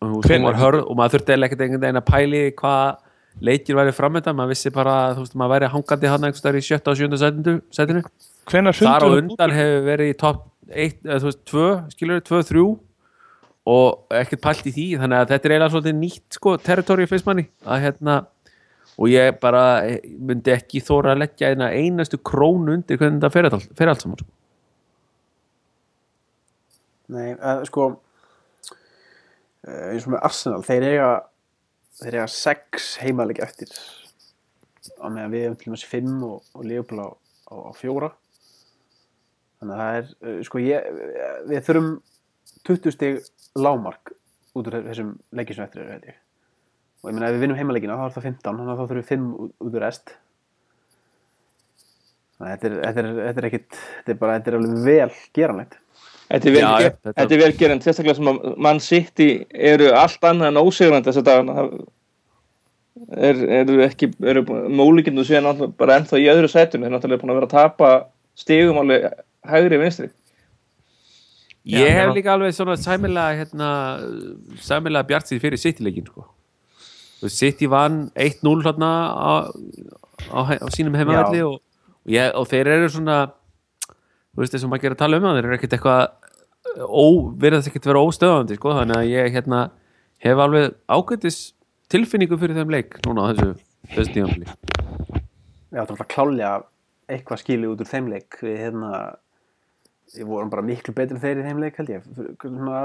og, þú veist, hörð, og maður þurfti eiginlega ekkert einhvern veginn að pæli hvað leikir væri framönda, maður vissi bara þú veist, maður væri hangandi hann einhvers staðar í sjötta og sjönda. Hvenær þar á undan hefur verið í topp 1, eða þú veist, 2, skilur 2, 3 og ekkert pælt í því þannig að þetta er eiginlega svolítið nýtt sko, territóri fyrst manni hérna og ég bara eh, myndi ekki þóra að leggja eina einastu krónu undir hvernig þetta fer allt, fer allt saman sko. Nei, að, sko eh, eins og með Arsenal þeir eiga þeir eiga sex heimaleg eftir á meðan við hefum til dæmis fimm og, og Leopold á, á, á fjóra þannig að það er eh, sko ég, við þurfum 20 stig lámark út úr þessum leikjum sem eftir eru held ég. Og ég meina ef við vinnum heimalegina þá er það 15 þannig að þá þurfum við 5 út, úr rest. Þannig að þetta er, þetta er, þetta er ekkit þetta er bara, þetta er alveg vel geranlegt. Þetta er vel, er vel gerðin, sérstaklega sem að mann City eru allt annað en ósigrandi þessa dagana. Það er, eru ekki, eru séðan náttúrulega bara ennþá í öðru sætinu, þeir náttúrulega búin að vera að tapa stigum alveg hægri vinstri ég hef líka alveg svona sæmilega hérna, sæmilega bjart sér fyrir City-leikin sko. City vann 1-0 hérna á, á, á sínum heimavalli Já. og, og, ég, og þeir eru svona þú veist þess að að tala um það þeir eru ekkert eitthvað verið ekkert vera óstöðandi sko, þannig að ég hérna hef alveg ágættis tilfinningu fyrir þeim leik núna á þessu þessu tímanfili Já, það var klálega eitthvað skilið út úr þeim leik við hérna við vorum bara miklu betri þeir í þeim leik held ég. Svona,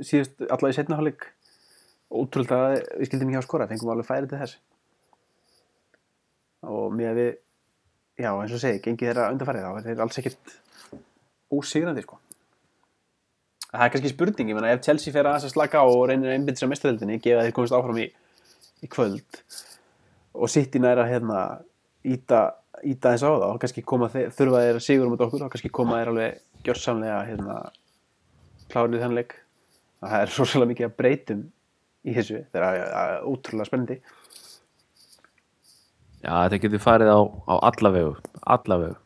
síðust allavega í setna hálfleik. Ótrúlega að við skildum ekki á skora fengum alveg færi til þess. Og mér við já eins og segi, gengið þeirra undarfærið þá er þeir alls ekkert ósigrandi sko. Það er kannski spurning, ég meina ef Chelsea fer að slaka á og reynir að sér mestaröldinni gefa þeir komist áfram í, í kvöld. Og sitt í næra hérna íta, íta þess á það og kannski koma þeir, þurfa þeir að sigur um okkur og kannski koma þeir alveg gjörsamlega hérna klárið þann leik. Það er svo svolítið mikið að breytum í þessu, það er ótrúlega spennandi. Já, þetta getur farið á, á alla vegu alla vegu.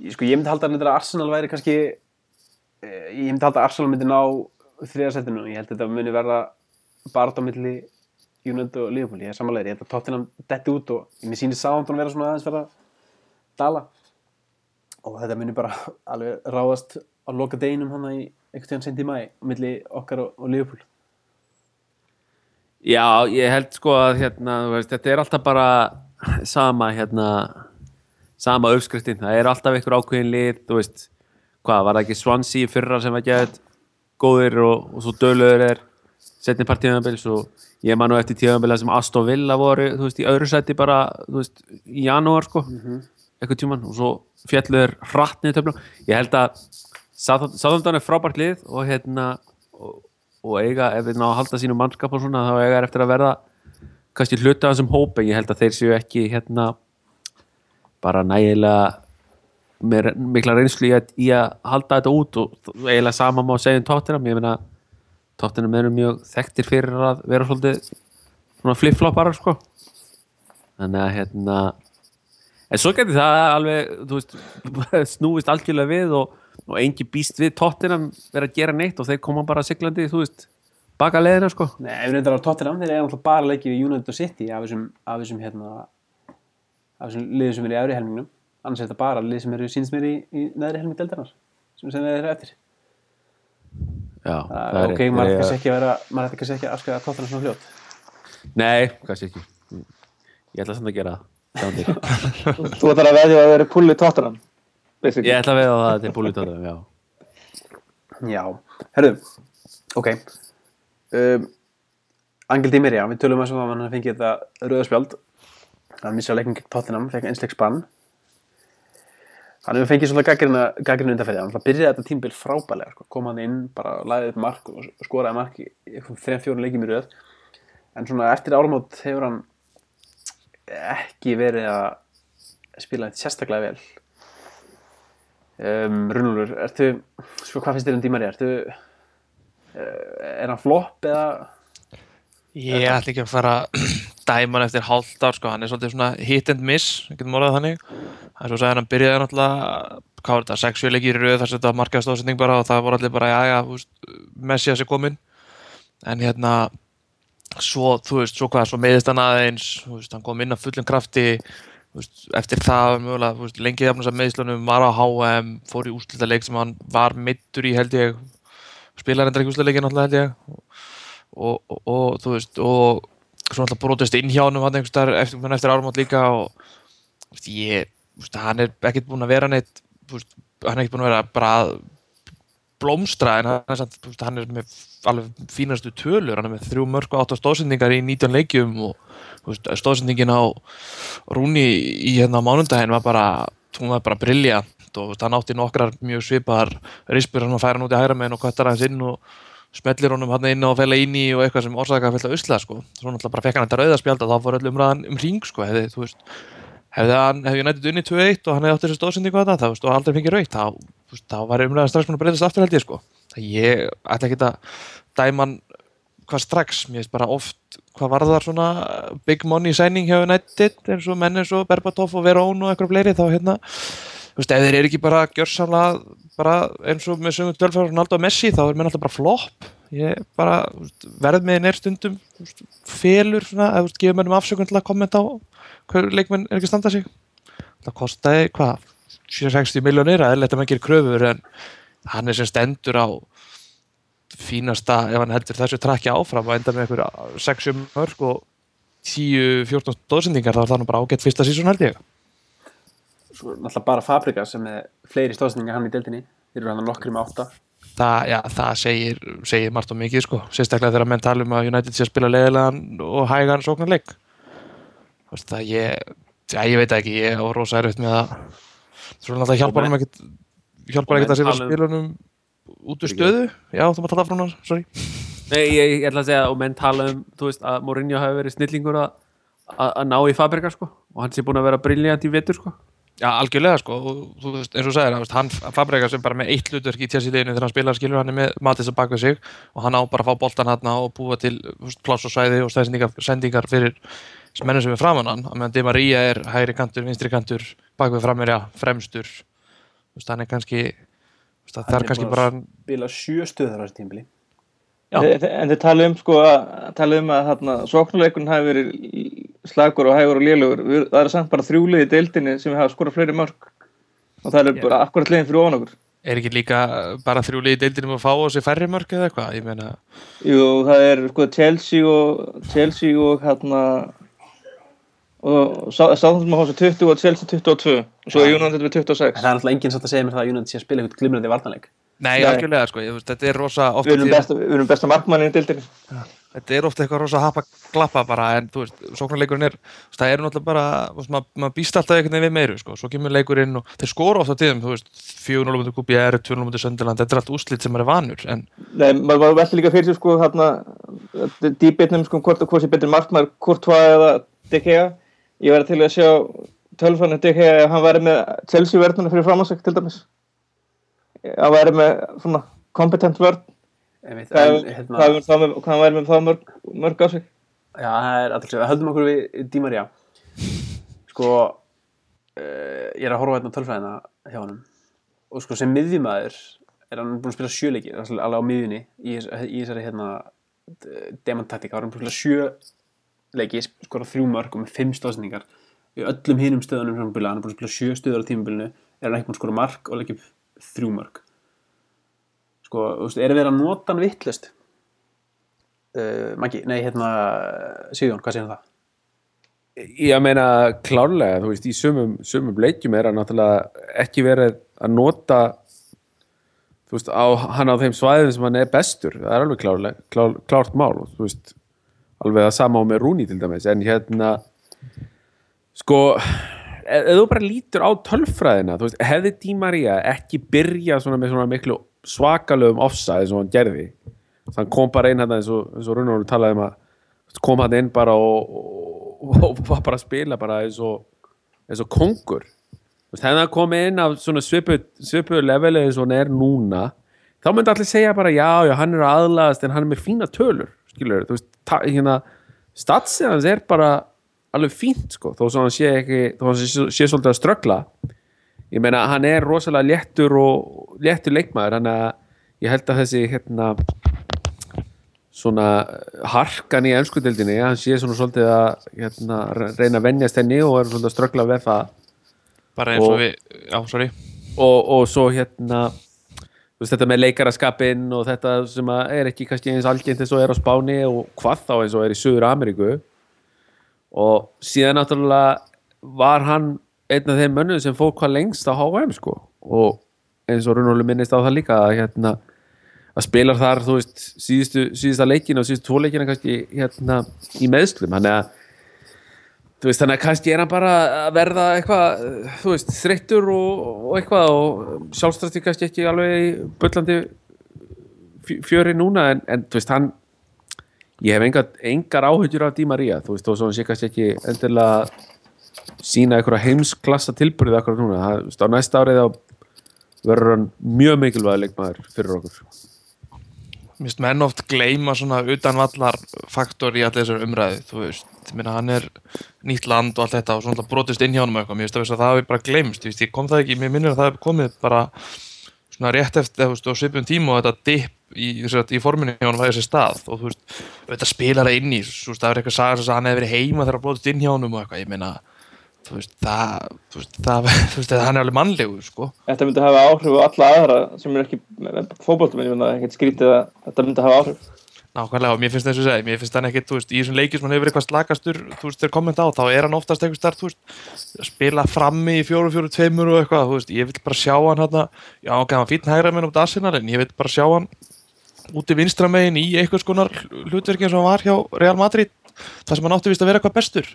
Ég- sko ég myndi halda að Arsenal væri kannski eh, ég myndi halda að Arsenal myndi ná þriðasettinu og ég held að þetta muni verða bara á milli United og Liverpool, ég er samanlega ég held að Tottenham detti út og mér sýnir Southampton vera svona aðeins vera dala. Og þetta muni bara alveg ráðast á loka deginum hann í einhvern tíðan sendi mæ á milli okkar og, og Liverpool. Já, ég held sko að hérna, veist, þetta er alltaf bara sama hérna sama uppskriftin, það er alltaf einhver ákveðin lið, þú veist hvað, var það ekki Swansea fyrra sem var gæðið góðir og, og svo döluður er setni partíðanbils og ég man nú eftir tíðanbila sem Aston Villa voru þú veist, í öðru sæti bara, þú veist í janúar sko, eitthvað tíman og svo fjalluður hratt niður töflum ég held að Sáðandan er frábært lið og hérna og, og eiga, ef við ná að halda sínu mannskap og svona, þá eiga er eftir að verða kannski hluta þessum hóp en ég held að þeir séu ekki hérna bara nægilega með mikla reynslu í að, í að halda þetta út og eiginlega sama má segja um Tottenham, ég meina Tottenham eru mjög þekktir fyrir að vera svolítið svona flip-floppar sko. Þannig að hérna en svo getur það alveg veist, snúist algjörlega við og, og engi býst við Tottenham vera að gera neitt og þeir koma bara siglandi þú veist, baka leiðina sko. Nei, ef reyndar á Tottenham, þeir eru náttúrulega bara leikið við United City af þessum, af þessum hérna af þessum liðum sem eru í efri helmingnum. Annars er þetta bara lið sem eru sínst mér í, í neðri helming deldarnar sem sem þeir eru eftir Já, það er ok, maður ætti kannski ekki að vera maður ætti kannski ekki að afskrifa Tottenham svona fljótt. Nei, kannski ekki. Ég ætla samt að gera það. Þú ætlar að veðja að vera pulli tóttanam basically. Ég ætla að veða á það til búlutóðum, já. Já, herru, ok. Um, Angel Di Maria, við tölum að svo að hann fengi þetta rauðarspjald hann missa leikin Tottenham, fekk einsleik spann hann hefur fengið svona gaggrinu undanferði, hann alltaf byrjaði þetta tímbil frábælega, sko. kom hann inn bara lagði upp mark og skoraði mark í þrejum fjórum leikjum í rauð en svona eftir áramót hefur hann ekki verið að spila þetta sérstaklega vel. Um, Runulur, ertu sko hvað finnst þér um Di Maria, ertu uh, er hann flopp eða? Ég ætla ekki að fara að dæma hann eftir hálft ár sko, hann er svolítið svona hit and miss, við getum orðað þannig. Svo að hann byrjaði náttúrulega, hvað var þetta, sex leikir í rauð þar sem þetta var markaði stóðsending bara og það voru allir bara, já, já, þú veist, Messias er kominn. En hérna, svo, þú veist, svo hvað, svo meðist hann aðeins, veist, hann kom inn á fullum krafti, veist, eftir það, mögulega, þú veist, lengi jafnast að meðslunum, var á HM, fór í úrslita leik sem hann var mittur í, held ég, spilar endur ekki úrslita leikin náttúrulega, held ég, og, og, og þú veist og svo náttúrulega brotist inn hjá hann eftir, eftir, áramót líka og veist, ég, veist, hann er ekkert búinn að vera neitt veist, hann er ekkert búinn að vera bara að blómstra en hann er, samt, hann er með alveg fínastu tölur hann er með þrjú mörg og átta stóðsendingar í 19 leikjum og stóðsendingin á Rúni í hérna á mánundaginn var bara hún var bara briljant og hann átti nokkrar mjög svipar rispur hann að færa hann út í hægra meginn og kvættar hans inn og smellir honum hann inn inn í og eitthvað sem orsaka að fella usla sko. svo náttúrulega bara fekk hann þetta rauðarspjald og þá fór öll umræðan um ring sko. hefði, þú veist, hefði hann, hefði United unni 2-1 og hann hefði átt þessi stóðsendingu að það, þá, veist, og aldrei fengið raukt þá, þá var umræðan strax búin að breytast aftur held ég sko. Það ég ætla ekki að dæma hann hvað strax, mér veist bara oft hvað var það svona big money signing hjá United eins og menn eins og Berbatov og Verón og eitthvað fleiri þá hérna þú veist, ef þeir eru ekki bara gjörsamlega bara eins og með sögum dölfæður Ronaldo og Messi þá er menn alltaf bara flopp. Ég bara, veist, verðmiðin er stundum felur svona, eða gefur mennum afsökun til að kommenta á hver leikmenn er ekki að standa sig. Það kostaði, hvað, 60 miljónir að eðlert að maður gerir kröfur en hann er sem stendur á fínasta, ef hann heldur þessu trakki áfram og enda með einhver 6 mörg og 10-14 stóðsendingar þá er það nú bara ágætt fyrsta sísón held ég Svo er náttúrulega bara Fabrika sem er fleiri stóðsendingar hann í deildinni. Þeir eru hann nokkri með átta. það, já, það segir, segir margt og mikið sko, sérstaklega þegar menn tala um að United sé að spila leðilegan og hægan sóknarleik. Þú veist það ég já, ég veit ekki, ég á rosa erfitt með að þú veist það hjálpar Og hann ekkert hjálpar og ekkert að setja um- spilunum út úr stöðu. Já, þú maður tala frá hann, sorry. Nei, ég, ég ætla að segja og menn tala um, þú veist, að Mourinho hafi verið snillingur að, að, að ná í Fabrika sko. Og hann sé búin að vera briljant í vetur sko Já, algjörlega sko, og þú veist, eins og sagðir, þú veist, hann Fabregas sem bara með eitt hlutverk í tjásíliðinu þegar hann spilar skilur hann er með Matis að baka sig og hann á bara að fá boltan hann og búa til þú veist, pláss og svæði og stæðsendingar sendingar fyrir mennum sem er framan hann, að meðan Di Maria er hægri kantur, vinstri kantur, bakvið frammerja, fremstur, þú veist, hann er kannski, þú veist, það er kannski bara, Bila sjö stöður á þessu tímbili. Já. En þið tala um sko að tala um að þarna sóknuleikun hafi verið slagur og hægur og lélugur. Það er samt bara þrjúlið í deildinni sem hafa skorað fleiri mörg og það er bara akkurat liðin fyrir ofan okkur. Er ekki líka bara þrjúlið í deildinum að fá á sig færri mörg eða eitthvað, ég meina, Jú, það er sko Chelsea og Chelsea og hérna og Sáðum að hósa 20 og Chelsea 22 og svo er United við 26 En það er náttúrulega enginn satt að segja mér það að United sé að spila eitthvað glimrandi vartanleik. nei, Nei. algjörlega sko, þetta er rosa Við erum besta, við erum besta markmannin í deildinni þetta er ofta eitthvað rosa hapa glappa bara en þú veist, sóknarleikurinn er það er náttúrulega bara, maður mað býst alltaf einhvern veginn við meiru, sko, svo kemur leikurinn og þeir skora ofta tíðum, þú veist, 4-0 mútið QPR, 2-0 mútið Sönderland, þetta er allt úslit sem er vanur, en Nei, maður var veldi líka fyrir sko hérna dýbitnum sko hvort hvort sé betri markmann Courtois eða De Gea. Ég verði til að sjá tölfannu Gea ef hann væri með Chelsea verðnuna fyrir framhansæk til dæmis Einmitt, hvað en, hvað hérna, það með- hvað hann væri með það mörg, mörg á sig já, það er alltaf sér. Höldum okkur við Di Maria. Sko, uh, ég er að horfa hérna á tölfræðina hjá honum. Og sko, sem miðjumæður er hann búinn að spila sjöleiki, alveg á miðjunni, í, í þessari hérna demantaktika. Hann er búinn að spila sjö leiki, skora þrjú mörg og með fimm stóðsendingar. Í öllum hinum stöðunum sem hann hann er búinn að spila sjö stöður á tímabilinu, er hann ekki búinn að skora mark og leggja upp þrjú mörg. Sko, þú veist, er að vera að nota hann vittlust? Uh, Maggi, nei, hérna, Sigurjón, hvað segir um það? Ég meina klárlega, þú veist, í sumum, sumum leikjum er að náttúrulega ekki verið að nota þú veist, á, hann á þeim svæðin sem hann er bestur, það er alveg klárlega klár, klárt mál, þú veist alveg að sama á með Rúni til dæmis en hérna sko, ef þú bara lítur á tölfræðina, þú veist, hefði Di Maria ekki byrjað svona með svona miklu svakalögum eins og hann gerði. Þannig hann kom bara inn hérna eins og, og Rúnar talaði um að kom hann inn bara og, og, og var bara að spila bara eins og, eins og kongur. Veist, hefði hann komið inn af svona svipu, svipu leveli eins og hann er núna. Þá myndi allir segja bara já, já, hann er að aðlaðast en hann er með fína tölur skilur, þú veist, hérna statsið hans er bara alveg fínt sko, þó svo hann sé ekki þó hann sé, sé svolítið að ströggla ég meina, hann er rosalega léttur og léttur leikmaður, hann að ég held að þessi hérna svona harkan í ennskudeldinni, hann sé svona svolítið að hérna, reyna að venjast henni og er svolítið að ströggla við það. Bara eins og, Og- við, já, sorry. Og, og svo hérna veist, þetta með leikaraskapinn og þetta sem er ekki kannski eins algengt eins og er á Spáni og hvað þá eins og er í Suður Ameríku og síðan náttúrulega var hann einn af þeim mönnum sem fór hvað lengst á HM sko. Og eins og Runólu minnist á það líka að hérna að spilar þar, þú veist, síðustu, síðusta leikin og síðustu tvo leikina kannski hérna í meðslum, hann er að þú veist, þannig að kannski er hann bara að verða eitthvað, þú veist, þreyttur og, og eitthvað og sjálfstrætti kannski ekki alveg bullandi fjö- fjöri núna. En, en þú veist, hann ég hef engar, engar áhyggjur af Di Maria, þú veist, og svo hann sé kannski ekki endilega sína einhverja heimsklassa tilbyrðið akkur núna, það, á næsta árið þá verður hann mjög mikilvæg leikmaður fyrir okkur. Mér finnst menn oft gleyma svona utanvallar faktor í allir þessar umræði þú veist, ég meina hann er nýtt land og allt þetta og svona brotist inn hjá honum og eitthvað, mér finnst að að það hafi bara gleymst, ég, kom það ekki, mér minnir að það hafi komið bara svona rétt eftir, þú veist, á svipum tíma og þetta dip í, í forminu hjá honum væri sér stað. Og þú veist, þetta spilar það inn í, þú veist, það er eitthvað saga sem að hann hefði verið heima þegar hann brotist inn hjá honum og eitthvað, ég meina þú veist, það, þú veist, það, þú veist, hann er alveg mannlegur, sko. Þetta myndi hafa áhrif á alla aðra sem er ekki fótboltum en ég finna ekkert skrítið að þetta myndi hafa áhrif Nákvæmlega, og mér finnst þess að segja, mér finnst hann ekkit, þú veist, í þessum leikir sem hann hefur eitthvað slakastur, þú veist, þeir kommenta á, þá er hann oftast eitthvað starf, þú veist, spila frammi í fjóru, fjóru, tveimur og eitthvað, þú veist, ég vil bara sjá hann hérna, já, ok, hann fýtn hægra minn út Arsenal, en ég vil bara sjá hann úti vinstra megin í eitthvað skonar hlutverki eins og hann var hjá Real Madrid, það sem hann átti vist að vera eitthvað bestur.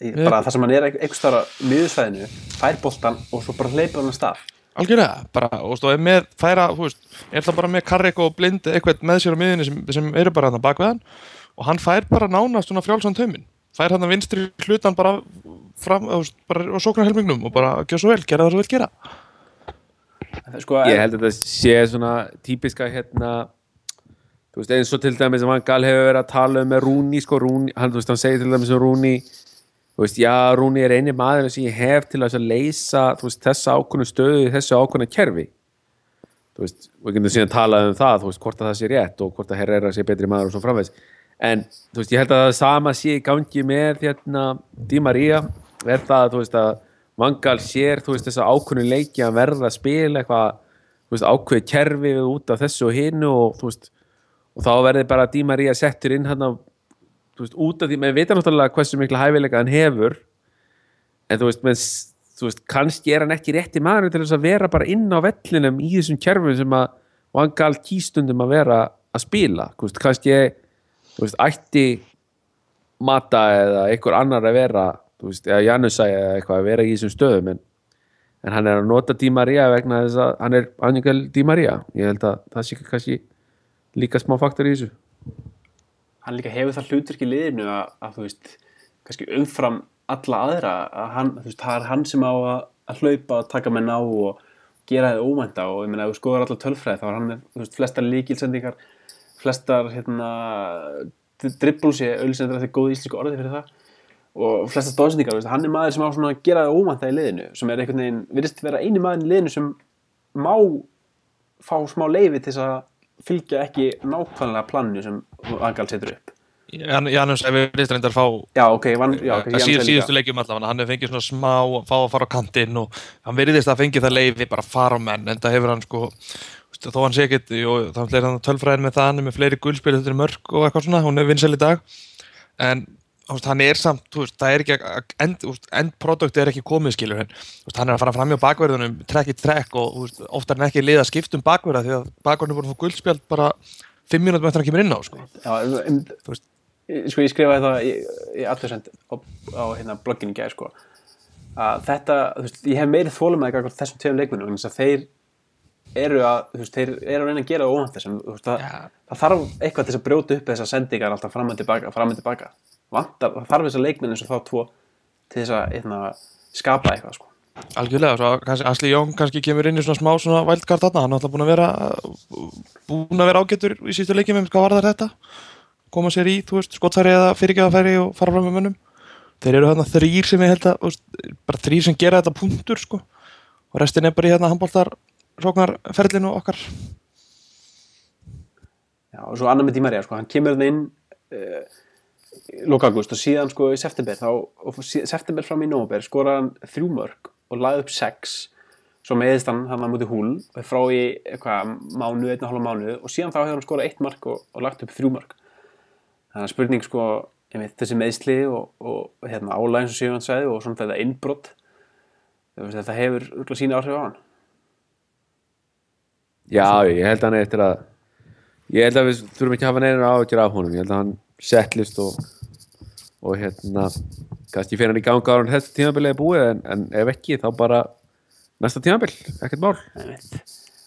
Bara það sem hann er einhvers þar á miðursvæðinu fær boltan og svo bara hleypur hann að stað. Algjörlega, bara, og stóði með færa, þú veist, er það bara með Karrik og Blind eitthvað með sér á miðinni sem, sem eru bara hann bak við hann. Og hann fær bara nánast svona frjálsan taumin, fær hann að vinstri hlutan bara fram, þú veist, bara á sóknarhelmingnum og bara gjör svo vel, gera það svo vel gera. sko, ég held að þetta sé svona típiska hérna þú veist eins og til dæmis sem hann gal hefur verið að tala um með Rúni sko Rúni, hann, þú veist, hann segir til dæmis um Rúni þú veist, já Rúni er eini maður sem ég hef til að leysa veist, þessa ákvönu stöðu þessu ákvönu kerfi. Þú veist, við getum síðan talað um það þú veist, hvort að það sé rétt og hvort að Herrera sé betri maður og svo framvegs en þú veist, ég held að það sama sé í gangi með hérna Di Maria er það, þú veist, að Vangal sér, þú veist, þessa ákvönu leiki að verða að spila eitthvað þú veist, ákveði kerfi við út af þessu og hinu og þú veist, og þá verði bara Di Maria settur inn hann þú veist, út af því, menn vita náttúrulega hversu mikla hæfileika hann hefur en þú veist, menn, þú veist, kannski er hann ekki rétti maður til þess að vera bara inn á vellinum í þessum kerfum sem að Vangal kýstundum að vera að spila, þú veist, kannski þú veist, ætti Mata eða einhver annar að vera þú veist, eða Janusæ eða eitthvað að vera í þessum stöðum en, en hann er að nota Di Maria vegna þess að hann er Angel Di Maria. Ég held að það sé kannski líka smá faktor í þessu hann líka hefur það hlutverk í liðinu að, að þú veist, kannski umfram alla aðra, að hann, þú veist, það er hann sem á að, að hlaupa og taka menn á og gera þið ómænta og ég meina, ef þú skoðar alla tölfræði þá er hann þú veist, flestar líkilsendingar flestar, hérna dribbles, ég auðvitað þetta er góð íslensku orði fyrir það og flestar stóðsendingar, veist, hann er maður sem á svona að gera þið ómænta í liðinu, sem er einhvern veginn virðist vera eini maður í liðinu sem má fá smá leifi til þess að fylgja ekki nákvæmlega planinu sem Angal setur upp. Jan, Janus, ef við listar reyndar fá Já, ok, van, já, okay að síð, síðustu leikjum allavega, hann hefur fengið svona smá fá að fara á kantinn og hann veriðist að fengið það leiði bara að fara á menn en það hefur hann sko, þó hann sé ekkit og þá er hann tölfræðin með það hann er með fleiri guldspil, þetta er mörg og eitthvað svona hún er vinsel í dag. En hann er samt, veist, það er ekki end, endprodukti er ekki komið skilur en hann er að fara fram hjá bakverðunum trekk í trekk og ofta er hann ekki lið að skipta um bakverða því að bakverðunum voru fór guldspjald bara fimm mínútum eftir að hann kemur inn á sko. Já, um, sko ég skrifaði það í, í allursend á, á hérna, blogginu gæði sko að þetta, þú veist, ég hef meiri þólum með eitthvað þessum tveim leikmunum en þess að þeir eru að, þú veist, þeir eru að reyna að gera óvænt þessum, þú veist, það, það þarf eitthvað til að brjóta upp þessar sendingar alltaf fram og tilbaka, fram og tilbaka vantar, þarf þessar leikmenn eins og þá tvo til þess að, hérna, skapa eitthvað sko. Algjörlega, svo kannski Asli Jón kannski kemur inn í svona smá svona wildcard þarna, hann er alltaf búin að vera búin að vera ágættur í sístu leikjum um hvað var það þetta. Koma sér í, þú veist, skotfæri eða fyrirgeðafæri og fara fram með mönnum. Þeir eru hérna þrýr sem ég held að veist, bara þrýr sem gera þetta punktur sko. Og restin er bara í hérna handbóltar sóknarferlinu okkar. Já, og svo annar með Dímarja, sko, hann kemur inn uh, loka ágúst og síðan sko í september þá, og september fram í nóber skora hann þrjú mörg og laði upp sex svo meðist hann hann var mútið húl frá í eitthvað mánu, einna hálfa mánu og síðan þá hefur hann skorað eitt mark og, og lagt upp þrjú mörg þannig að spurning sko veit, þessi meðsli og, og hérna, álægins og síðan sæði og svona þetta innbrott þetta hefur úrlega sína áhrif á hann. Já, ég held að hann eftir að ég held að við þurfum ekki að hafa neina áhugir af honum, ég held að hann settlist og, og hérna kannski fyrir hann í ganga á hann þetta tímabilið er búið en, en ef ekki þá bara næsta tímabil, ekkert mál.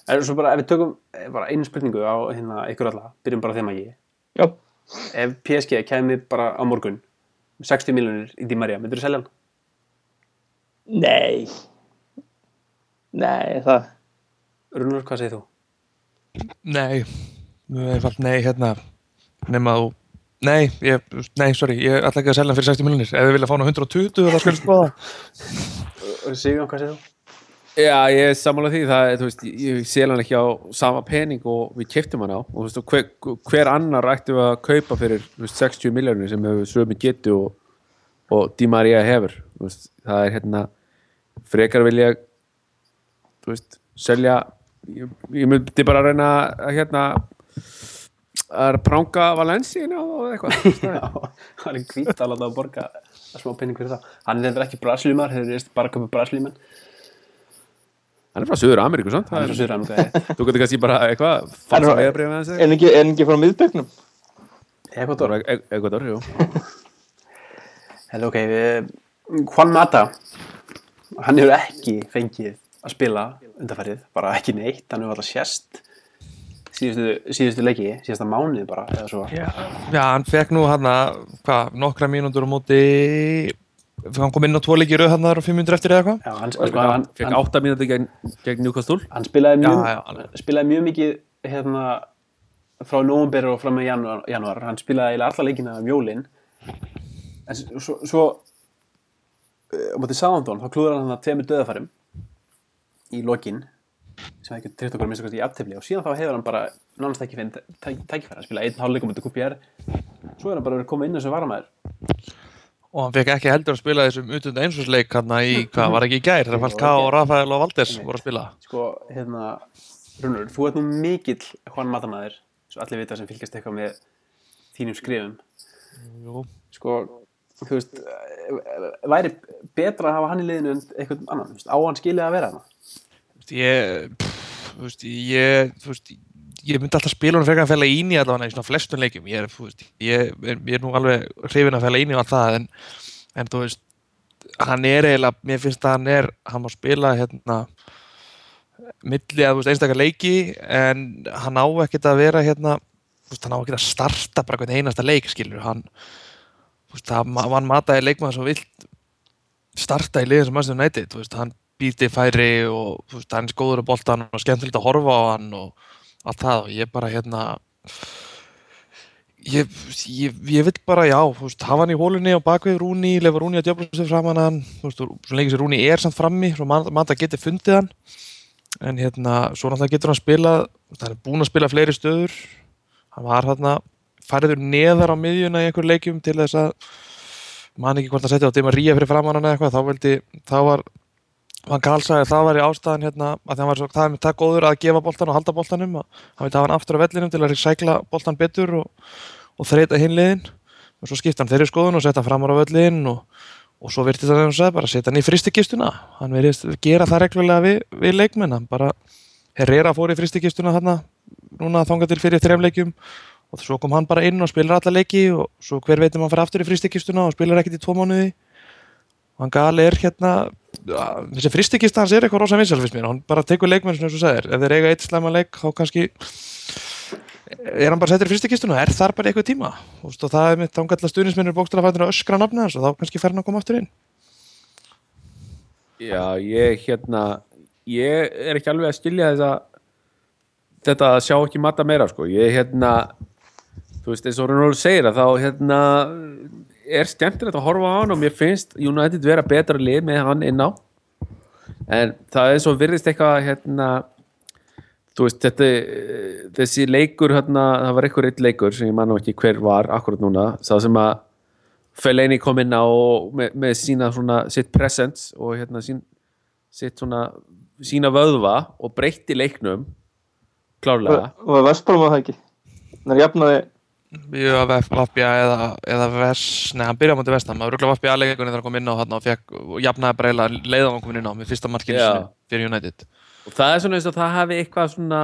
En svo bara ef við tökum bara einu spurningu á hérna ykkur alla, byrjum bara þeim að ég Já, ef PSG kemi bara á morgun 60 miljonir í Di Maria, myndur þú selja hann? nei. Nei, það Rúnar, hvað segir þú? Nei, mjög einfalt nei hérna nema þú Nei, ég, nei, sorry, ég ætla ekki að selja hann fyrir 60 miljonir ef við vilja fá hann á 120 þá skulle skoða. Sigur, hvað segir þú? Já, ég er sammála því það, þú veist, ég sel hann ekki á sama pening og við keftum hann á. Og þú veist, hver, hver annar ættum við að kaupa fyrir veist, 60 miljónir sem hefur sömu getu og og Di Maria hefur. Þú veist, það er hérna frekar vilja þú veist, selja ég, ég myndi bara að reyna að hérna að pranga Valenciina og eitthvað veist, það er- Já, hann er hvít að láta að borga smá penning fyrir það. Hann er ekki brasilíumar, þeir eru bara að köpa brasilíumenn. hann er frá Suður Ameríku sant? Hann er Það frá Suður-Ameríka. þú getur kannski bara eitthvað En- falsa vegabrið með þessi En ekki, en ekki frá miðbögnum Ekvator. eitthvað jú Hello, ok, Juan Mata, hann hefur ekki fengið að spila undarfærið, bara ekki neitt, hann hefur alltaf sérst síðustu, síðustu leiki, síðasta mánuði bara, eða svo. Já, já hann fekk nú hann hvað, nokkra mínútur á móti hann kom inn á tvo leiki rauð hann og fimm mínútur eftir eða eitthvað Já, hann, Sko, sko, hann, fekk hann, átta mínúti gegn, gegn Newcastle hann spilaði, mjög, Já, já, alveg. spilaði mjög mikið hérna, frá nóvumber og fram með janúar, janúar. hann spilaði eiginlega alla leikina um jólin en svo, svo uh, á móti Sándón, þá klúður hann það tveimur döðafærum í lokin sem ekki tryggt okkur að minnsta kosti í aftefli og síðan þá hefur hann bara nánast ekki finn tækifæri að spila einn hálfleikum mútið QPR svo er hann bara verið að koma inn og varamæður og hann fekk ekki heldur að spila þessum utunda einsvarsleik hann í, hvað var ekki í gær? Þegar Falka og Rafael og Valdes voru að spila. Sko, hérna, Rúnur, þú ert nú mikill Juan Matamæður, svo allir vita sem fylgjast eitthvað með þínum skrifum Jú. sko, þú veist eh, væri betra að hafa hann í liðinu en eitthvað annan, á hann skilið að vera hann ég, pff, þú veist, ég, þú veist, ég myndi alltaf spila hann frekar að fæla íni allavega í svona flestum leikjum. Ég er, veist, ég, er, ég er nú alveg hrifin að fæla íni og allt það en, en þú veist, hann er eiginlega, mér finnst að hann er hann má spila hérna milli að, veist, einstakar leiki en hann á ekkert að vera hérna, veist, hann á ekkert að starta bara hvern einasta leik, skilur hann, veist, hann mataði leikmaður sem vill starta í liðin sem þú veist, hann býti færi og veist, hann er góður á boltan og skemmtilegt að horfa á hann og allt það. Og ég bara hérna ég, ég, ég vil bara, já, veist, hafa hann í hólunni og bakvið Rúni, lefa Rúni að djöfla sig fram hann hann, þú veist, svo lengi sem Rúni er samt frammi, svo mann man það geti fundið hann. En hérna, svo náttúrulega getur hann veist, hann er búinn að spila fleiri stöður, hann var þarna færiður neðar á miðjuna í einhver leikjum til þess að man ekki hvort að setja á Dima Ría fyrir framann eða eitthvað, þá veldi, þá var hann galsaði að það var í ástæðan hérna að var svo, það er með það góður að gefa boltan og halda boltanum og hann veit að hann aftur á vellinum til að sækla boltan betur og, og þreita hinliðin og svo skipta hann þeirri skoðun og setja hann framar á vellin og, og svo virtist hann sagði bara setja hann í fristikistuna hann verðist gera það reglulega við, við leikmenn hann bara Herrera fór í fristikistuna þarna núna þangað til fyrir þremleikjum og svo kom hann bara inn og spilar alla leiki og svo hver veitum hann fara aftur í fristikistuna og spilar ekkert í tvo mánuði. Hann gali er hérna þessi fristikista hans er eitthvað rosa vinsal fyrst mér, hann bara tekur leikmenn sem þú sagðir, ef þeir eiga eitt slæma leik þá kannski er hann bara settur í fristikistuna? Er þar bara eitthvað tíma? Og, það er mitt ángætla stuðnismennir bókstala fættur að öskra nafni hans og þá kannski fer hann að koma aftur inn. Já, ég hérna ég er ekki alveg að skilja þessa þetta að sjá ekki matta meira sko, ég hérna þú veist, eins og Rúnur segir að þá hérna er skemmtilegt að horfa á hann og mér finnst United vera betra lið með hann inn á. En það er svo virðist eitthvað hérna veist, þetta þessi leikur hérna, það var eitthvað eitt leikur sem ég man nú ekki hver var akkurat núna, það sem að Fellaini kom inn á með, með sína svona sitt presence og hérna sín, sitt svona sína vöðva og breytti leiknum klárlega. Og var Vestbrom að það ekki? Þannig að jafnaði Jú, að Vafbja eða, eða Ves, nei, hann byrjaði á móti vestam, maður ruggla Vafbja aðleikunni þegar hann kom inn á hann og fekk, og jafnaði bara eiginlega leiðan hann kom inn á með fyrsta markinu fyrir United. og það er svona eins og það hafi eitthvað svona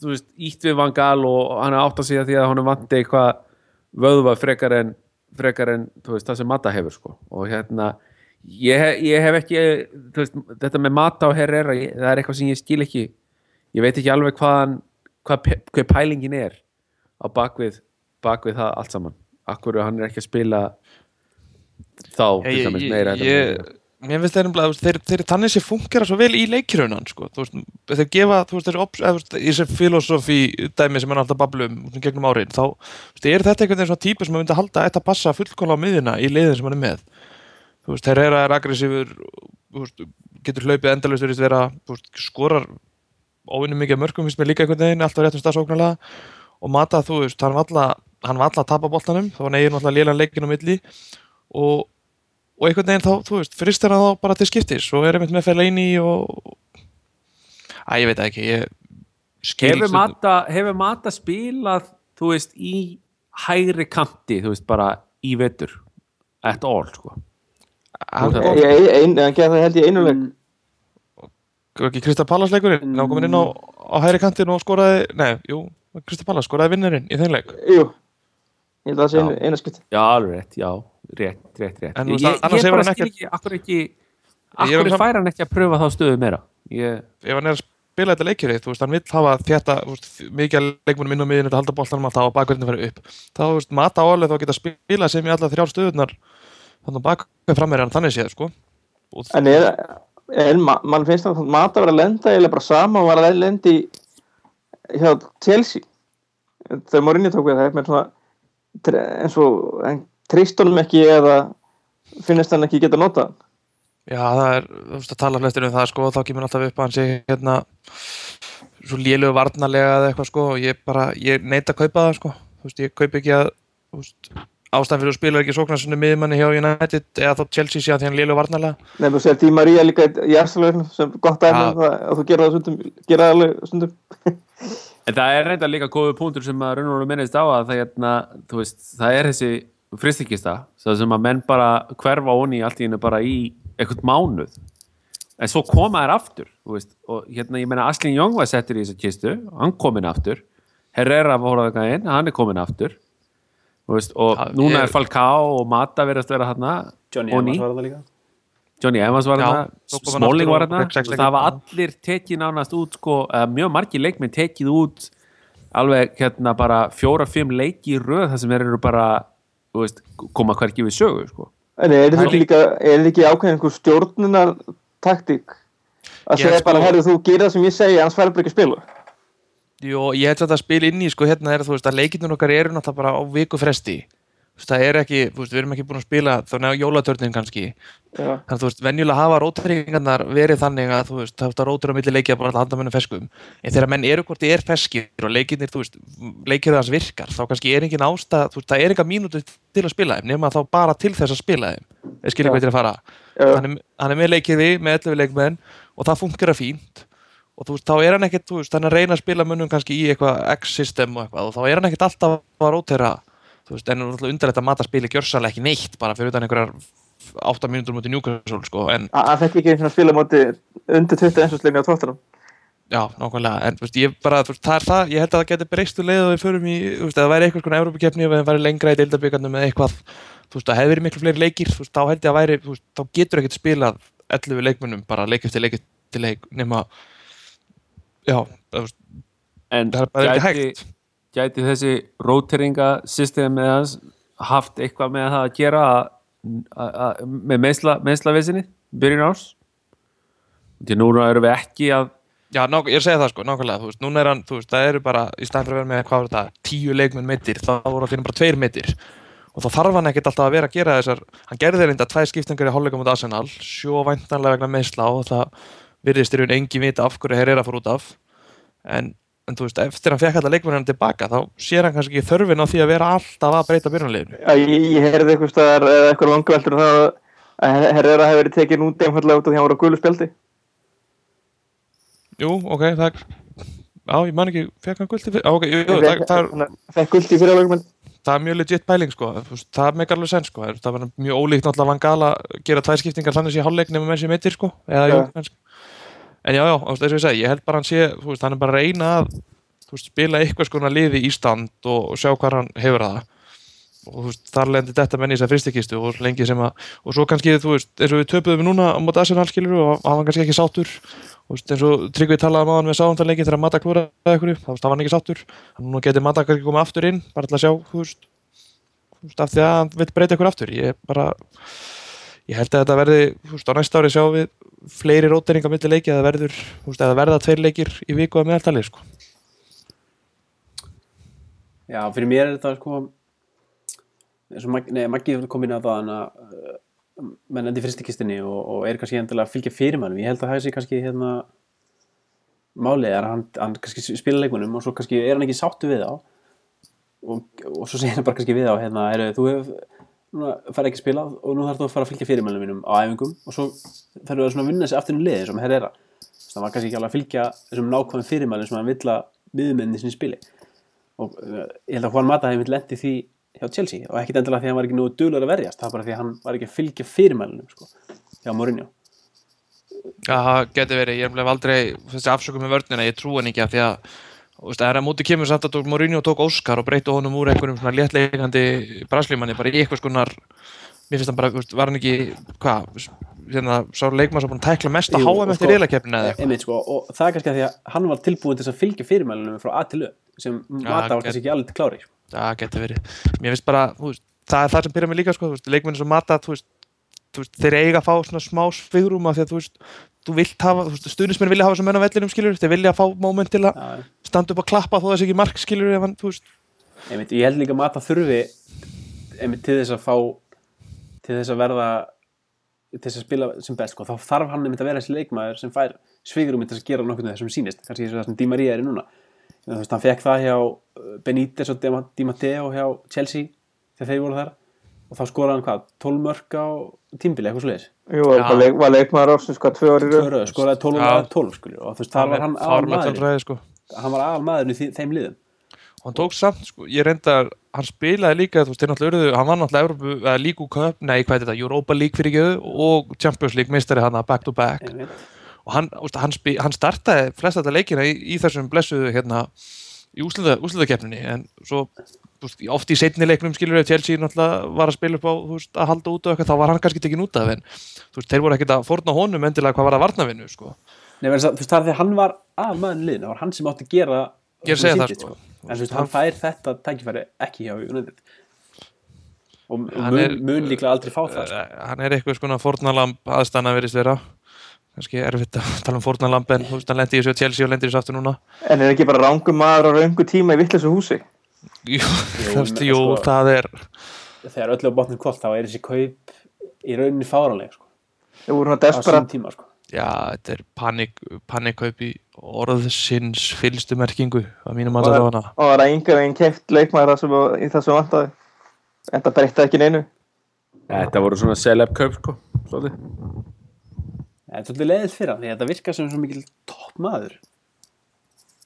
þú veist, ítt við Vangal og hann átt að segja því að hann vandi eitthvað vöðva frekar en frekar en, veist, það sem Mata hefur sko. Og hérna ég, ég hef ekki, veist, þetta með Mata og Herrera, það er eitthvað sem ég skil ekki. Ég veit ekki alveg hvað, pe- hvað pælingin er á bakvið, bakvið það allt saman. Akkur hann er ekki að spila þá, til Ég, meira ég, mér finnst þeir, þeir, þeir þannig sem fungera svo vel í leikiraunan, sko, þeir gefa, þessi, filosofi dæmi sem er alltaf bablum gegnum árin, þá, veist, er þetta einhvern veginn svona típa sem maður myndi halda að þetta passa fullkóla á miðjuna í leiðin sem hann er með? Veist, þeir eru aggressífur þú veist, getur hlaupið veist, skorar óvinni mikið mörgum, finnst mér líka einhvern veginn alltaf réttum stafsóknarlega og Mata, þú veist, hann var hann alla að tapa boltanum, þá var negin alltaf lélan leikin á milli. Og, og einhvern veginn þá, þú veist, frist er hann þá bara til skiptis. Og er einmitt með Fellaini og að ég veit ekki ég skil hefur mata, hefur mata spilað þú veist í hægri kanti þú veist bara í vetur? At all sko. Hann kom Hann gerði það held ég einu leik. Ekki Krista Pallas leikurinn, mm. komin inn á, á hægri kantin og skoraði, nei, jú Krista Pallas skoraði vinnurinn í þeim leik. Jú Ég held að það sé einu, einu skipt já alveg rétt, já, rétt, rétt, rétt. En ég, ég, ég bara hann skil ekki akkur ekki er akkur fær hann ekki að pröfa þá stöðu meira? Ég, ef hann er að spila þetta leikjur þú veist, hann vill hafa þetta mikið að leikmunum inn á miðinu þetta halda boltanum að það og bakverðinu fara upp. Þá þú veist, mata álega þá geta spila sem í alla þrjár stöðunar þannig að bakverð fram er hann þannig séð sko. En er, ma- mann finnst það að Mata var að lenda eða bara sama og var að lenda í hjá Chelsea. Þegar Mourinho tók við það eins og hann trist honum ekki eða finnst hann ekki geta nota Já, það er, þú veist, að tala flestir um það, sko, þá kemur alltaf upp að hann sé, hérna, svo lélögu varnarlega eða eitthvað, sko, og ég bara, ég neita að kaupa það, sko, þú veist, ég kaup ekki að, þú veist, ástæðan fyrir að spila ekki sóknarsunni miðmanni hjá United eða þá Chelsea sé að því hann lélögu varnarlega. nefnum að segja Tí María líka í Arsenal sem gott um það að þú gera það stundum gera það alveg stundum. En það er reynda líka góðu punktur sem að raun og veru minnist á að það, hérna, veist, það er þessi fristikista, sem að menn bara hverfa onni allt í hennu bara í eitthvað mánuð. En svo koma þær aftur veist, og hérna ég meina Aslin Young var settur í þessa kistu, hann kominn aftur. Herrera fór að inn, hann er kominn aftur veist, og Já, núna ég- er Falcao og Mata verðast vera hérna Johnny. Evans var það líka. Johnny Evans var hérna, Smalling var hérna það var allir tekið nánast út sko, eða mjög margir leikminn tekið út alveg hérna bara fjóra-fimm leiki í röð þar sem þeir eru bara þú veist, koma hverki við sögu sko. En er þetta Það er líka, er þetta ekki ákveðin einhver stjórnunar taktík að segja sko- bara, herru, þú gerir það sem ég segi annars bara ekki að spila Jú, ég held að það spil inn í, sko, hérna er, þú veist, að leikindun okkar eru náttúrulega bara á viku fresti. Það er ekki, veist, við erum ekki búin að spila þannig á jólatörnin kannski. Já, Þannig að þú veist, venjulega hafa rótringarnar verið þannig að þú veist, það er rótur á milli leikja bara alltaf handamönnum feskum. En þegar menn eru hvort þið er feskir og leikinnir, þú veist, leikir þess virkar, þá kannski er engin ástæð, þú veist, það er enga mínútu til að spila þeim, nema þá bara til þess að spila þeim. Ég skilja Já. hvað er að fara. er, hann er með leikiði, með 11 leikmenn og það funkar fínt. Og þú veist, þá er hann ekkert, þú veist, hann er reyna að spila mönnum kannski í eitthvað X-system og eitthvað og þá er hann ekkert alltaf að rótera, þú veist, en undarlegt að mata spili gjörsalega ekki neitt bara fyrir utan einhverjar 8 mínútur mútið Newcastle, sko, en að hann fekk ekki að spila móti undir 20 einsvarsleginni á tóttunum Já, nákvæmlega, en þú veist, ég bara, þú veist, það er það, ég held að það geti breyst um leið og við förum í, þú veist, að það væri eitthvað svona Európa-keppni og við væri lengra í deildabíkarnum með eitthvað, þú veist, það hefði verið miklu fleiri leikir, þú veist, þá held ég að væri, þú veist, þá getur ekkert spilað 11 leikmunum bara leik eftir leik eftir leik, nema, já, en það er bara ekki hægt. gæti þessi róteringa system með hans haft eitthvað með það að gera að- að- að- með meðsla, meðslavesinni byrjun árs? Því núna erum við ekki að Já, ná, ég segja það sko, nákvæmlega, þú veist, núna er hann, þú veist, það eru bara, í staðan fyrir að vera með, hvað var þetta, tíu leikmenn mittir, þá voru allir bara tveir mittir og þá þarf hann ekkert alltaf að vera að gera þessar, hann gerði reynda tvær skiptingar í hálfleikum út Arsenal, sjó væntanlega vegna meðsla og það virðist í raun engin vita af hverju Herrera fór út af, en, en þú veist, eftir hann fekk alltaf leikmenn tilbaka, þá sér hann kannski ekki þörfin á því að vera alltaf að breyta byrjunarliðinu. Já, ég, ég heyrði eitthvað staðar eða eitthvað vangaveltur um það að Herrera hefði verið tekin út einfallega út af því að hann var á gulu spjaldi Jú, ok, það er, já, ég man ekki, fekk hann gulti fyrir, já, ok, jú, það, það, er, í það er mjög legit pæling sko, það meikar alveg senn sko, það var mjög ólíkt náttúrulega Vangala að gera tvær skiptingar þannig sé hálfleik nema menn sé meittir sko, eða Já. jú, kannski. En já, já, eins og ég segi, ég held bara hann sé, veist, hann er bara að reyna að veist, spila eitthvað skona liði í stand og, og sjá hvað hann hefur það. Og veist, þar lendir þetta menn í þessar fristikistu og lengi sem að, og svo kannski þú veist, eins og við töpuðum núna á móti Arsenal skilur og hann var kannski ekki sáttur. Og eins og Tryggvi talaði um áðan við sáðanleikin þegar Mata klúraði eitthvað, þá var hann ekki sáttur. Hann nú geti Mata kannski komið aftur inn bara til að sjá, þú veist, af því að hann vil breyta eitthvað aftur. Ég bara, ég held að þetta verði þú veist, á næsta ári sjáum við fleiri róteringa milli leiki að það verður, þú veist, að það verða tveir leikir í viku að meðaltali, sko. Já, fyrir mér er þetta sko eins og Mag- nei, Maggi kom inn á það að uh, menn endi fristikistinni og, og er kannski endilega að fylgja fyrir mannum ég held að það sé kannski hérna málið er að hann, hann kannski spila leikmunum og svo kannski er hann ekki sáttu við þá og, og svo segir hann bara kannski við þá hérna, heru, þú hefur núna fær ekki að spila og nú þarf þú að fara að fylgja fyrirmælum mínum á æfingum og svo þarf svona að vinna sig aftur í liði eins og með Herrera það var kannski ekki alveg að fylgja þessum nákvæmum fyrirmælum sem hann vill að miðumenni sinni spili. Og uh, ég held að Juan Mata hefði lendi því hjá Chelsea og ekkit endilega því að hann var ekki nú duglegur að verjast, það var bara því að hann var ekki að fylgja fyrirmælunum sko, hjá Mourinho. Já, það getur verið, ég er umlega aldrei afsökum með vörnina, ég trú hann ekki af því að þú það er að múti kemur samt að Mourinho tók Óskar og breytti honum úr einhverjum svona léttleikandi braslímanni, bara í eitthvað skonar mér finnst hann bara, veist, var hann ekki hvað, hérna, sá leikmann sem búin að tækla mest að háa með sko- eftir reylakeppnina eða eitthvað Einmitt, sko, og það er kannski að því að hann var tilbúin til að fylgja fyrirmælunum frá A til Ö sem Mata var kannski ekki alveg klári sko. það getur verið, mér finnst bara veist, það er það sem byrja mig líka, sko, þú veist, leikmenni sem mata, þeir eiga að fá svona smá svigrum af því að þú veist, þú vilt hafa, stuðnismenn vilja hafa sem menn á vellinum skilur, þeir vilja fá moment til að. Standa upp að klappa þó það sé ekki mark skilur ef hann, þú veist, einmitt, ég held líka að Mata þurfi einmitt til þess að fá til þess að verða til þess að spila sem best sko. þá þarf hann einmitt að vera þessi leikmaður sem fær svigurum til þess að gera nokkuð með þessum sýnist. Kannski eins og það sem Di Maria er í núna. Þú veist, hann fekk það hjá uh, Benítez og Di Matteo hjá Chelsea þegar þeir voru þar. Og þá skoraði hann hvað, 12 mörg á tímbili, eitthvað svoleiðis? Jú, Já. leik, var leikmaður ásins hvað tvö ári Tvö röð, skoraði 12 Já. og 12 skilju, og þú veist, þar var hann tölfræði, sko hann var aðalmaðurinn í því- þeim liðum. Og hann tók samt, sko, ég reyndar hann spilaði líka, þú veist, þeir náttúrulega urðu hann var náttúrulega Lígu Cup, nei, hvað er þetta Europa League fyrir ekki og Champions League mistari hann back to back. Einmitt. og hann, veist, hann, spi, hann startaði flest þetta leikina í, í þessum blessuðu hérna, í úslita, úslitakeppninni en svo, veist, oft í setni leiknum skilur við Chelsea náttúrulega var að spila upp á veist, að halda út og eitthvað, þá var hann kannski tekin út af en veist, þeir voru ekkert að forna honum endilega hvað var að varnavinnu, sko Nei, þú veist, það er því að hann var aðalmaðurinn í liðinu, það var hann sem átti að gera Ég að segja það, sýndist, sko. en þú veist, hann fær þetta tækifæri ekki hjá United og og Hann mun, er- mun líklega aldrei fá það sko. Eh, hann er eitthvað skona fornalamb aðstæðan að verist vera kannski erfitt að tala um fornalamb en þú veist, hann lendi í þessu Chelsea og lendi í þessu aftur núna En er ekki bara rángum maður á raungu tíma í vittlesu húsi? Jú, þú veist, men- jú, sko- það er þegar öllu á botnum kvöld þá er þessi kaup í rauninni fáranleg sko, Það voru sín desperat tíma sko. Já, þetta er panik panikkaup í orðsins fylstu merkingu að mínum að það það- hana og var að ynga veginn það sem, í það sem vantaði en það breytti ekki neinu. Þetta voru svona celeb kaup sko svolítið. það er svolítið leiðið fyrir hann því að þetta virkar sem svo mikil topp maður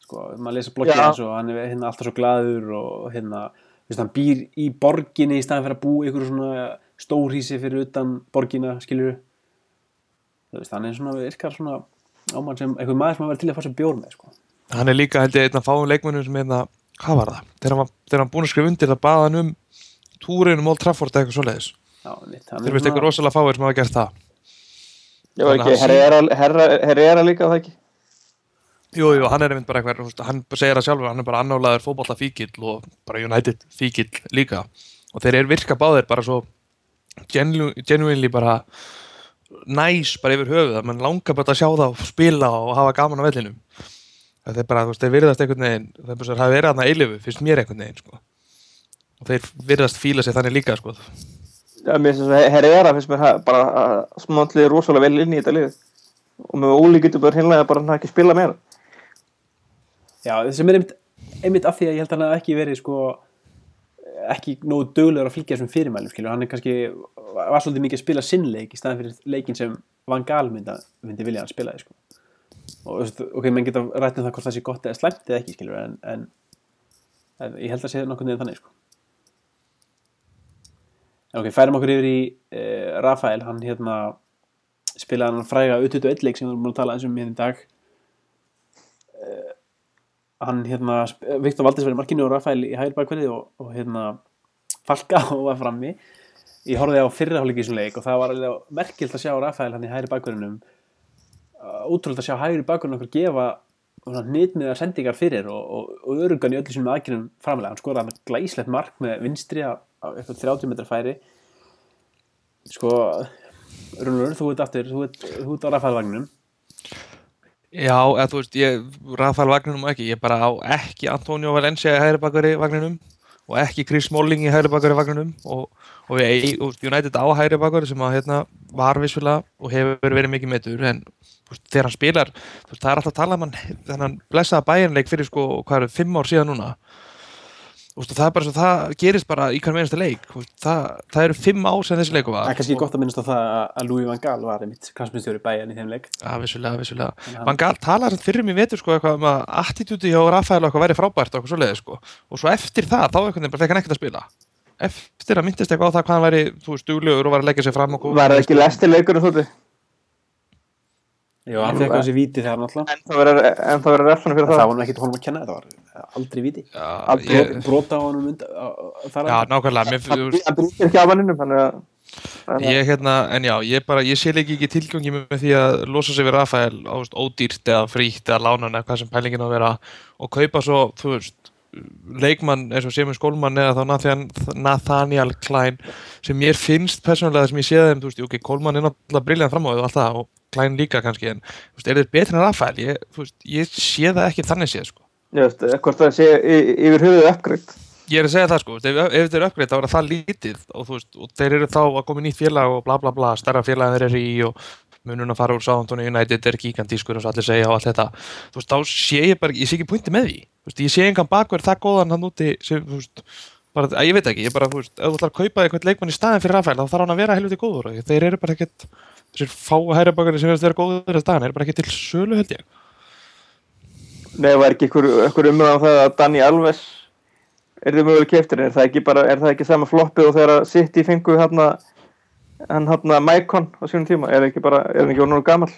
sko, maður lesa bloggið Já. hans og hann er hérna alltaf svo glaður og hérna, veist, hann býr í borginni í staðan fyrir að búa ykkur svona stórhísi fyrir utan borgina skilur þú veist, hann er svona, virkar svona ámann sem, einhver maður sem að vera til að fá sér bjór með sko. hann er líka held ég einn að fáum leikmennum sem hérna, hvað var það? Þegar hann, hann búin að skrifa undir það baða hann um túrin um Old Trafford eða eitthvað svoleiðis Já, mitt, hann þeir veist eitthvað rosalega fáir sem hafa gert það Já, Þannig að ekki, herri er, er líka það ekki Jú, jú, hann er einmitt bara eitthvað, hann segir það sjálfur, hann er bara annálaður fótballa fíkil og bara United fíkil líka og þeir eru virka báðir bara svo genu, genuinely bara næs bara yfir höfuð að mann langar bara að sjá það og spila og hafa gaman á vellinum það er bara, þú veist, þeir virðast einhvern veginn það er hafa verið þarna eilifu, finnst mér einhvern veginn sko. og þeir virðast fíla sig þannig líka sko. Já, mér finnst þess að herri er að finnst mér bara að smóndliði rosalega vel inn í þetta lið og með getur bara hinlega bara hann ekki spila meira Já, sem er einmitt, einmitt af því að ég held að hann hafi ekki verið sko ekki nógu dögulegur að fylgja þessum fyrirmælum skilur, hann er kannski, var svolítið mikið að spila sinnleik í staðan fyrir leikin sem Van Gaal myndi, myndi vilja að spilaði sko. og ok, menn geta rætt um það hvort það sé gott eða slæmt eða ekki skilur, en, en, en ég held að sé nokkuð niður þannig sko. en ok, færum okkur yfir í uh, Rafael, hann hérna spilaði hann fræga U21 leik sem við erum búin að tala eins um hérna í dag hann hérna, Viktor Valdís var í markinu og Rafael í hægir bakverði og, og hérna Falka og var frammi. Ég horfði á fyrrahálfleiki í þessum leik og það var alveg merkilt að sjá Rafael hann í hægri bakverðinum útrúlega að sjá hægri bakverðin okkur gefa nýtmiðar sendingar fyrir og, og, og örugan í öllu sínum aðgjörnum framlega, hann skoraði hann glæslegt mark með vinstri á eitthvað 30 metra færi. Sko Rúnur, þú ert aftur, þú ert, á Rafael vagninum Já, eða þú veist, ég, Rafael Vagninum ekki, ég bara á ekki Antonio Valencia í hægri bakari vagninum og ekki Chris Smalling í hægri bakari vagninum og, og við eig- og United á hægri bakari sem að hérna var vissulega og hefur verið mikið metur en þú veist, þegar hann spilar, þú veist, það er alltaf að tala um hann þennan blessaða bæjarleik fyrir sko, hvað eru, fimm ár síðan núna Þú veist, og það er bara svo, það gerist bara í hverjum einasta leik. Þú veist, það, það eru fimm ár sem þessi leiku Það var er kannski gott að minnast á það að- Louis van Gaal var einmitt kransmyndstöru bæjan í þeim leik. Já, vissulega, vissulega. Van Gaal talaði samt fyrir mig vetur sko eitthvað um að attitúti hjá Rafael og eitthvað væri frábært og eitthvað svoleiði sko. Og svo eftir það, þá veginn bara fekk hann ekkert að spila. Eftir að myndist eitthvað á það hvað hann væri þú veist, duglegur og var að leggja sig fram og góð Var það ekki lesti leikurinn svolítið? Jú, hann fekk á þessi víti þegar alltaf En það verður það refsana fyrir Það það. var nú ekkert honum að kenna, þetta var aldrei víti. Já, Aldrei- ég, Brota á honum þar já að nákvæmlega mér, þú veist, Það brýtir ekki af manninum Þannig að þannig að- ég hérna, en já, ég bara ég sé leiki ekki tilgangi með því að losa sig við Rafael á veist, ódýrt eða frítt eða lána hann eða hvað sem pælingin á að vera og kaupa svo, þú veist leikmann eins og Semin Skólmann eða þá Nathan, Nathaniel Klein sem mér finnst persónulega sem ég sé þeim, þú veist, ok, Kólmann er náttúrulega brilljant fram Klein líka kannski en, veist, er þeir betri en Rafael? Ég, veist, ég sé það ekki þannig séð, sko. Veist, hvort það sé yfir höfuðu uppgreitt. Ég er að segja það sko, ef, ef þetta er uppgreitt þá er það lítið og, veist, og þeir eru þá að koma í nýtt félag og bla bla bla, stærra félag þeir eru í og munun að fara úr Sáðantoni United er gigantískur og allir segja og allt þetta. Þú veist, þá sé ég bara, ég sé ekki pointi með því. Veist, ég sé engan bakverð það góðan hann úti sem, þú veist, bara, að, ég veit ekki ég bara, þú veist, ef þú ætlar að kaupa eitthvað leikmann í staðin fyrir Rafael, þá þarf hann að vera helviti góður þeir eru bara ekkert, þessir fáu hærabakarnir sem verðast vera góður þess staðin, eru bara ekki til sölu held ég. Nei, var ekki ykkur umræðan það að Dani Alves er þið möguleg keftir er það ekki bara, er það ekki sama floppið og þegar City fengu hérna hann hérna Maicon á sínum tíma? Er það ekki bara, er það ekki orðinn gammal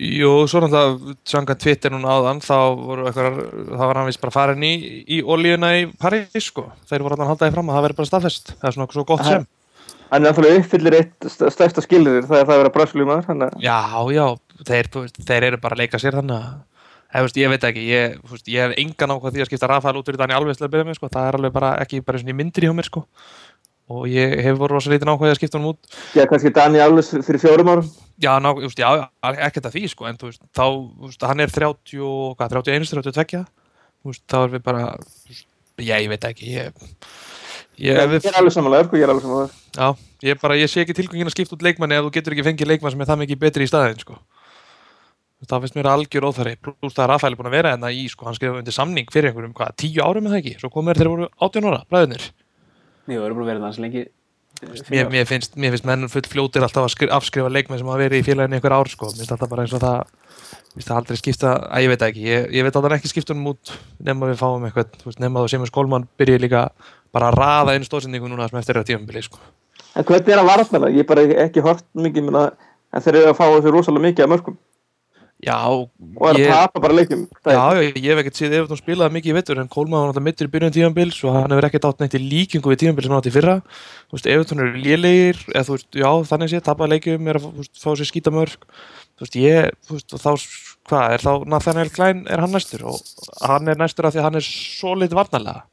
Jú, svo náttúrulega samkvæmt Twitter núna áðan þá voru eitthvað, þá var hann vist bara farin í, í olíuna í París sko. Þeir voru alltaf haldaði fram að það verði bara staðfest. Það er svona svo gott sem hann er náttúrulega uppfyllir eitt st- stærsta skilur það er það að vera þannig að Já, já, þeir, þeir eru bara að leika sér þannig að Ég, veist, ég veit ekki, ég, veist, ég hef engan ákvað því að skipta Rafael út til að byrja með, sko. það er alveg bara ekki bara í myndir hjá mér sko. og ég hef voru rosa lítið ákvað að skipta hann út já, kannski Dani Alves fyrir fjórum árum Já, ná, veist, já, ekkert að því sko, en veist, þá, hann er 30, og hvað, 31, 32 þú veist, þá er við bara já, ég veit ekki ég, ég, ég við, er alveg samanlega, sko, ég er alveg samanlega já, ég bara, ég sé ekki tilgangin að skipta út leikmanni ef þú getur ekki fengið leikmann sem er það mikið betri í staðinn, sko. Það finnst mér algjör óþari pluss það er Rafael búin að vera enna í, sko, hann skrifaði undir samning fyrir einhverjum, hvað, tíu árum með það ekki? Svo komur þeir voru 18 ára, bræðunir Jú, það eru bara verið það svo lengi. Mér, mér, finnst, mér finnst menn full fljótir alltaf að skri, afskrifa leikmenn sem hafa verið í félaginu einhver ár sko. mér finnst alltaf bara eins og það mér finnst það aldrei skipta, að ég veit það ekki. Ég, ég veit alltaf ekki skipta honum út nema við fáum eitthvað, nema þá Simus Kolman byrja líka bara að raða inn stóðsendingu núna sem eftir er að tífambili sko. en hvernig er að varna ég er bara ekki hort mikið minna, en þeir eru að fá þessu rosalega mikið af mörgum já, og er að ég, tapa bara leikjum Það já, er- ég, hef ekkert séð ef þú spilaði mikið í vettur en Kolman var náttúrulega mittur í byrjun tífambils og hann hefur ekkert átt neitt í líkingu við tífambil sem hann átt í fyrra. Þú veist, ef þú eru lélegir eða þú veist, já, þannig sé, tapaði leikjum er að fá sér skítamörk þú veist, ég, þú veist, og þá hvað, er þá Nathaniel Klein, er hann næstur? Og hann er næstur af því að hann er svo litið varnarlega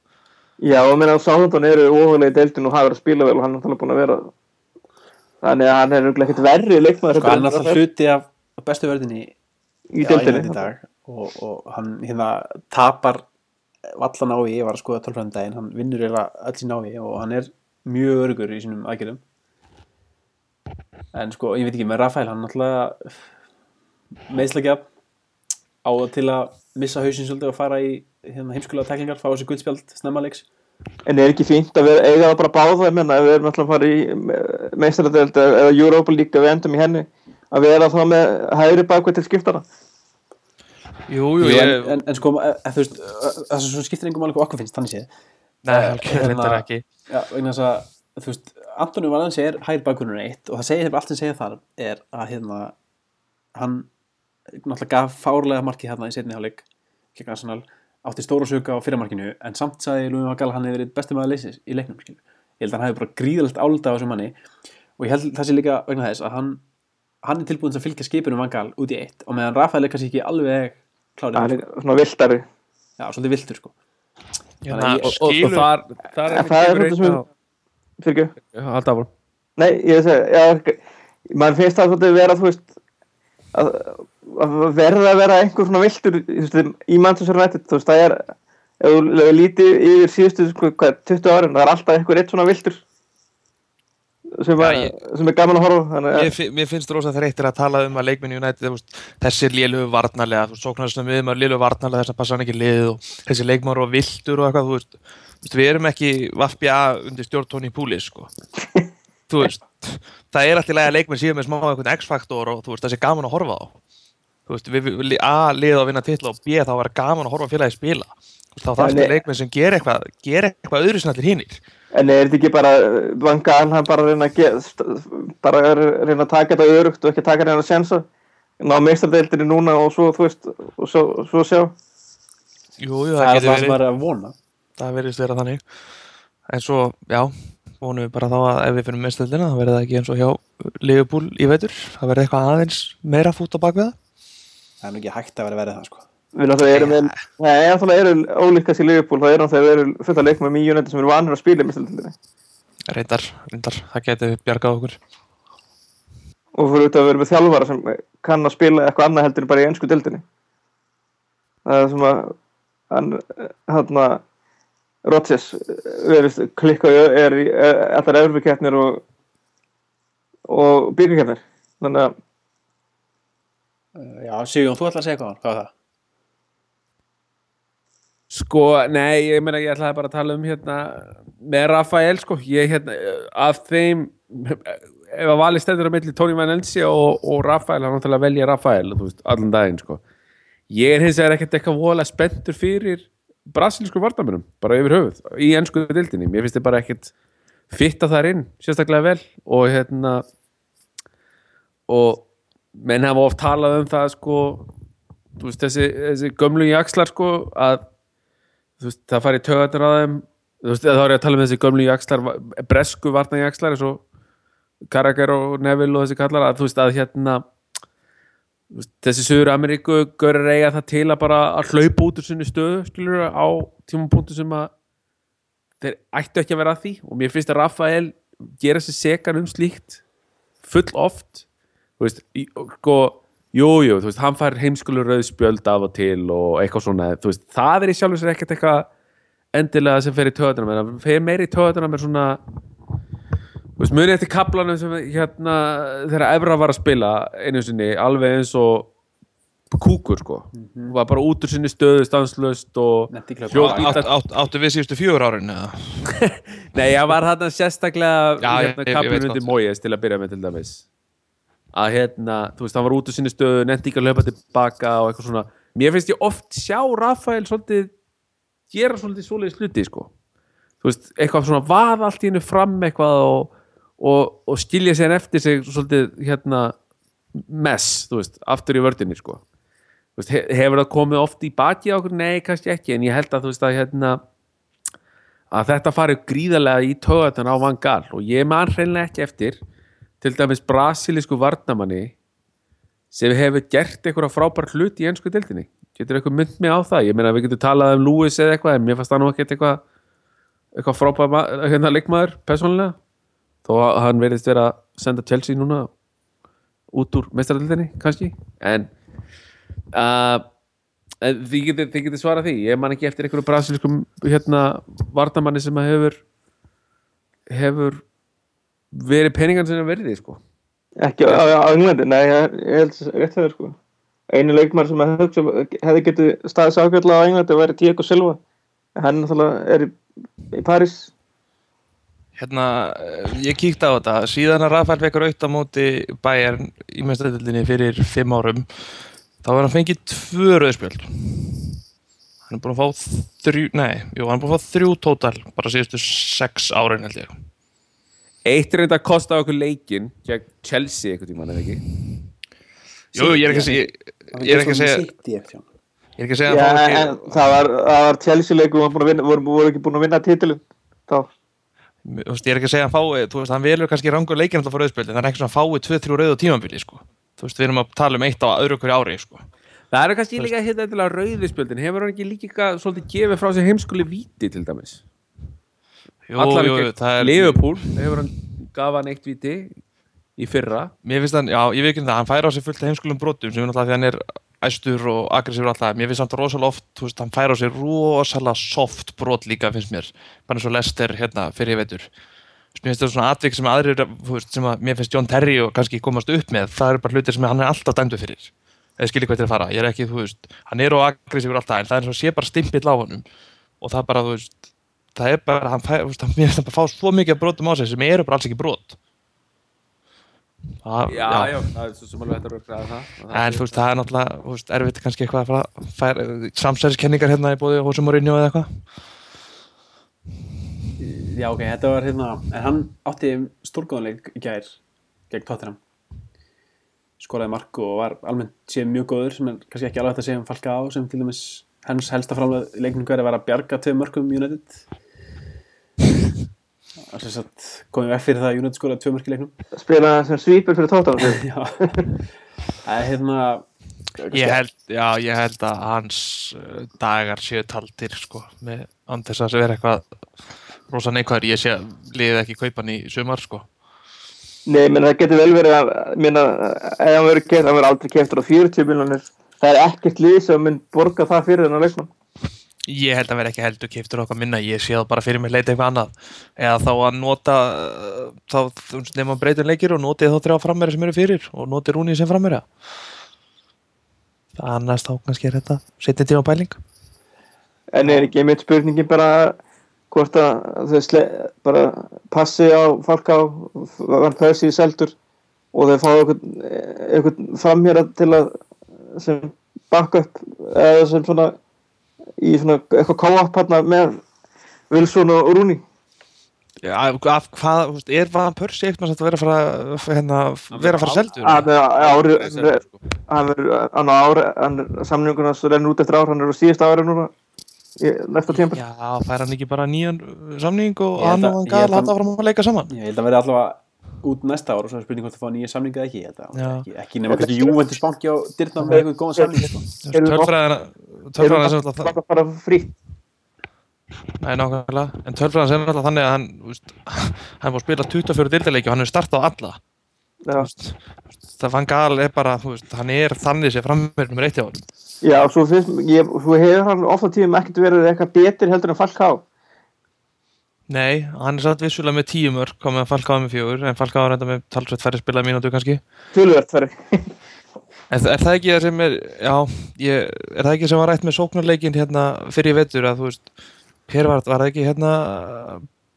Já, og meðan Sáðantón eru ofalega í deildin og hafa verið að spila vel og hann er náttúrulega búin að vera þannig að hann er örugglega ekkert verri leikmaður Sko, hann er alltaf hluti af bestu vörðinni í Já, England í dag. Og, og hann hérna tapar vallan ái, ég var að skoða tölfræðum daginn hann vinnur eiginlega öll sín ái og hann er mjög örugur í sínum aðgerðum. En sko, ég veit ekki með Rafael, hann náttúrulega meðslagja á til að missa hausinn svolítið og fara í hérna, heimskulega tæklingar, fá þessi guldspjald snemma leiks. En er ekki fínt að vera, eiga það bara báða? Ég menna, ef við erum alltaf að fara í meistaradeld eða Europa League að við endum í henni að vera þá með hægri bakveit til skiptara? Jú, Jú, jú, en, ég, en, en sko, e, e, þú veist það sem skiptir engum alveg hvað okkur finnst, þannig séð. Nei, hann hérna- reyndar ekki. Já, vegna þess að, þú veist, Antoni Valensi er hægir bakgrunur eitt og það segir allt sem segja þar er að hérna hann náttúrulega gaf fárlega markið hérna í setni hálfleik gegn Arsenal, átti stóra söka á fyrramarkinu en samt sagði Lúi Magal hann hefur verið besti maður leysis í leiknum, skilur ég held að hann hefur bara gríðalegt álda á þessum manni. Og ég held það sé líka vegna þess að hann hann er tilbúin til að fylgja skipinu Magal út í eitt. Og meðan Rafael er kannski ekki alveg það klárið, er svona viltari já, svolítið viltur sko. Hérna, Þannig að ég- og, og, og þar, þar En það er þetta sem- fyrir ekki, Alltaf já, mann finnst það svolítið vera þú veist að, að verða að vera einhver svona viltur í Manchester United, þú veist, það er ef þú lítið yfir síðustu sko, hvað, 20 árin, það er alltaf einhver eitt svona viltur sem, Já, að, ég- sem er gaman að horfa þannig Mér, að fi- mér finnst rosa þreyttir að tala um að leikmenn United, þessi er lélugu varnarlega, þú veist, sóknarsnum við erum lélugu varnarlega þess að passa hann ekki liðið og þessi leikmenn og viltur og eitthvað, þú veist, við erum ekki vaffja undir stjórntóni í púli, sko. þú veist, það er alltaf lega að leikmenn síðan með smá einhvern X-faktor og þú veist, þessi er gaman að horfa á. Þú veist, við, við, A, liða að vinna titla og B, þá var gaman að horfa félagi spila. Veist, þá Já, þarfstu nei. leikmenn sem ger eitthvað, ger eitthvað öðru sem allir hinnir. En er þetta ekki bara vanga hann bara að reyna að ge- st- bara að reyna að taka þetta örugt og ekki taka reyna að sensa ná meistardeildinni núna og svo þú veist og svo, svo sjá Jú, jú, það það er það sem er að vona það verðist vera þannig en svo, já, vonum við bara þá að ef við finnum mestöldina, þá verður það ekki eins og hjá Liverpool í vetur, það verður eitthvað aðeins meira fút á bakveða það. Er nú ekki hægt að vera verið það sko. Við náttúrulega erum ef það eru ólíkast í Liverpool þá eru náttúrulega eru fullt af leikmum í United sem eru vanir að spila í meistardeildinni reyndar, reyndar, það getur bjargað okkur. Og fyrir auðvitað að vera með þjálfara sem kann að spila eitthvað annað heldur en bara í ennsku deildinni Rodgers verið klikka er í eh, allar Evropakeppnir og og byggarkeppnir þannig að já, Sigjón, þú ætla að segja hvað, hvað var það? Sko, nei, ég meina ég ætlaði bara að tala um hérna með Rafael, sko, ég hérna af þeim ef að vali stendur á milli Tony Van Elsie og, og Rafael, hann náttúrulega velja Rafael þú veist, allan daginn, sko. Ég er hins vegar ekkert eitthvað vola spenntur fyrir brasilísku vartamönum, bara yfir höfuð í ennsku dildinni, mér finnst þið bara ekkert fitta þar inn, sérstaklega vel og hérna og menn hafa oft talað um það sko veist, þessi, þessi gömlu jakslar sko að veist, það fari töðanir á þeim veist, þá er ég að tala um þessi gömlu jakslar bresku varna jakslar eins og Carragher og Neville og þessi kallar að þú veist að hérna þessi Suður Ameríku görur eiga það til að bara að hlaupa út úr sinni stöðu skilur á tímapunktu sem að þeir ættu ekki að vera að því. Og mér finnst að Rafael gera sér sekan um slíkt full oft. Þú veist, sko jú, jú, þú veist, hann fær heimskulur rauðspjöld af og til og eitthvað svona. Þú veist, það er í sjálfur sér ekkert eitthvað endilega sem fer í töðunum en það fer meiri í töðunum er svona þú veist, munið eftir kaplanum sem hérna, þegar Evra var að spila einu sinni, alveg eins og kúkur, sko var bara út úr sinni stöðu, stanslöst og Nennti ekki að hljóp hlaupa. Átt, átt, áttu við síðustu fjögur árin eða? Nei, ég var þarna sérstaklega hérna, veit undir. Mójes til að byrja með til dæmis að hérna, þú veist, hann var út úr sinni stöðu nefndi ekki að hlaupa tilbaka og eitthvað svona mér finnst ég oft sjá Rafael svolítið gera svolítið svoleiðis hluti sko, þú veist, eitthvað svona vaða allt í hennu fram eitthvað og, og, og skilja sér eftir sig svolítið hérna mess, þú veist, aftur í vördinni sko. Veist, he- hefur það komið oft í baki á okkur? Nei, kannski ekki, en ég held að þú veist að hérna að þetta farið gríðarlega í töðan á Van Gaal. Og ég man hreinlega ekki eftir til dæmis brasilísku varnamanni sem hefur gert einhverja frábær hlut í ennsku dildinni getur eitthvað mynd mig á það, ég meina við getum talað um Lewis eða eitthvað, en mér fannst það nú ekkert eitthvað eitthvað frábær hérna leikmaður persónulega, þó að hann verðist vera að senda Chelsea núna út úr meistaradildinni kannski, en uh, þið getið, þið getið svarað því. Ég man ekki eftir einhverju brasilískum hérna vardamanni sem að hefur hefur verið peningan sinna verði sko. Ekki á, Englandi, nei, ég, held að rétt hefur sko. Einu leikmar sem hefði, hugsa, hefði getið staðis ákveðlega á Englandi væri Diego Silva. Hann er í, París Hérna, eh, ég kíkti á þetta. Síðan að Rafael raut á móti Bayern í mestadildinni fyrir fimm árum þá var hann fengið tvö rauðspjöld hann er búin að fá þrjú, nei, jú, hann er búin að fá þrjú tótal bara síðustu sex árin held ég. Eitt er þetta að kosta okkur leikin gegn Chelsea einhvern tímann eða ekki? Jú, ég er ekki að segja ég er ekki að segja, ég er ekki að segja að fá en það var, Chelsea leikum og voru, voru, voru ekki búin að vinna titilin þá. ekki veist, ég er ekki að segja að fái, þú veist, hann velur kannski rangur leikin alltaf fyrir rauðspjöld, en það er ekki svona að fái 2-3 rauð á tímambili, sko. Þú veist, við erum að tala um eitt á öðru hverju ári, sko. það eru kannski líka hérna eitthvað rauðispjöldin hefur hann ekki líka svolítið gefið frá sér heimskuli víti til dæmis Jú, Allan jú, það er... Liverpool hefur hann gaf hann eitt víti í fyrra Mér finnst hann, já, ég veit ekki það, hann fær á sig fullt heimskulum brotum sem er náttúrulega því hann er æstur og aggressífur alltaf. Mér finnst hann rosalega oft, þú veist, hann fær á sig rosalega soft brot líka, finnst mér. Bara eins og Lester, hérna, fyrir ég veitur. mér finnst þetta svona atvik sem aðrir veist, sem að mér finnst John Terry og kannski komast upp með það eru bara hlutir sem hann er alltaf dæmdu fyrir eða skilir hvað til að fara, ég er ekki, þú veist hann er og aggressífur alltaf, en það er eins og sé bara stimpill á honum og það bara, þú veist það er bara, hann þú veist, hann, mér finnst hann bara fá svo mikið brotum á sig sem eru bara alls ekki brot það, Já, já, það er svo sem alveg hægt að rökkraða það Og það En er- þú veist, það er náttúrulega, þú veist, erfitt kannski eitthvað að fara, færa, samsæðiskenningar hérna í bóði Hosum og Rinju eða eitthvað. Já, ok, þetta var hérna, en hann átti stórgóðanleik í gær gegn Tottenham. Skoraði mark og var almennt séð mjög góður sem er kannski ekki alveg hægt að segja um Falka á sem til dæmis hans helsta framlega í leiknum hverja var að bjarga tvei mörgum United. Komið vekk fyrir það að United skoraði tvei mörg í leiknum. spila sem svýpur fyrir tóttan Já, það er hérna, Ég held, já, ég held að hans uh, dagar séu taldir, sko, með andis að vera eitthvað rosa neikvæður. Ég sé að liðið ekki kaupa hann í sumar, sko. Nei, menn það getur vel verið að minna, ef hann verður aldrei keftur á 40 miljonir það er ekkert lið sem mun borga það fyrir þennan leikmann Ég held að vera ekki heldur keftur okkar minna, ég sé það bara fyrir mig leita eitthvað annað. Eða þá að nota, þá, nefnum breytun leikir og notið þá þrjá frammeri sem eru fyrir og notið rúnið sem frammeri. Annars þá kannski er þetta setni tíma pæling. en er ekki einmitt spurningin bara hvort að þau bara passi á fólk á Van Persie seldur og þau fá einhvern framhér til að sem backup eða sem svona í svona eitthvað co-op hérna með Wilson og Rooney Já, af hvað, þú veist, er Van Persie eitthvað að vera að fara, hérna, vera að fara seldur? Það er sko. hann er hann á ári hann samningun hans rennur út eftir ár hann er á síðasta ári núna næsta tímpil Já, fær hann ekki bara nýjan samning og hann að- og hann gæði að- láta fram að leika saman? ég held að verði allavega út næsta ár og svo er spurning hvort það fá nýja samninga eða ekki, ég held að Já. ekki, ekki nema kannski Juventus banki á dyrna með eitthvað góðan samning, sko. Tölfræðina, tölfræðina sem alltaf bara bara frítt Nei, nákvæmlega, en tölfræðina sem alltaf þannig að hann, veist, hann fór að spila 24 dildarleiki og hann er startað alla. veist, Það fann gal er bara, veist, hann er þannig sem framverð nummer eitt hjá honum. já svo, finnst, ég, svo hefur hann ofta tíðum ekkert verið eitthvað betur heldur en Falk á Nei, hann er satt vissulega með tíu mörg, komið að Falka á með fjögur, en Falka á reynda með talsveit færri spilaði mínútu kannski. tölvert fyrir En er það ekki það sem er, já, ég, er það ekki sem var rætt með sóknarleikin hérna fyrir í vetur að þú veist, hver var, ekki hérna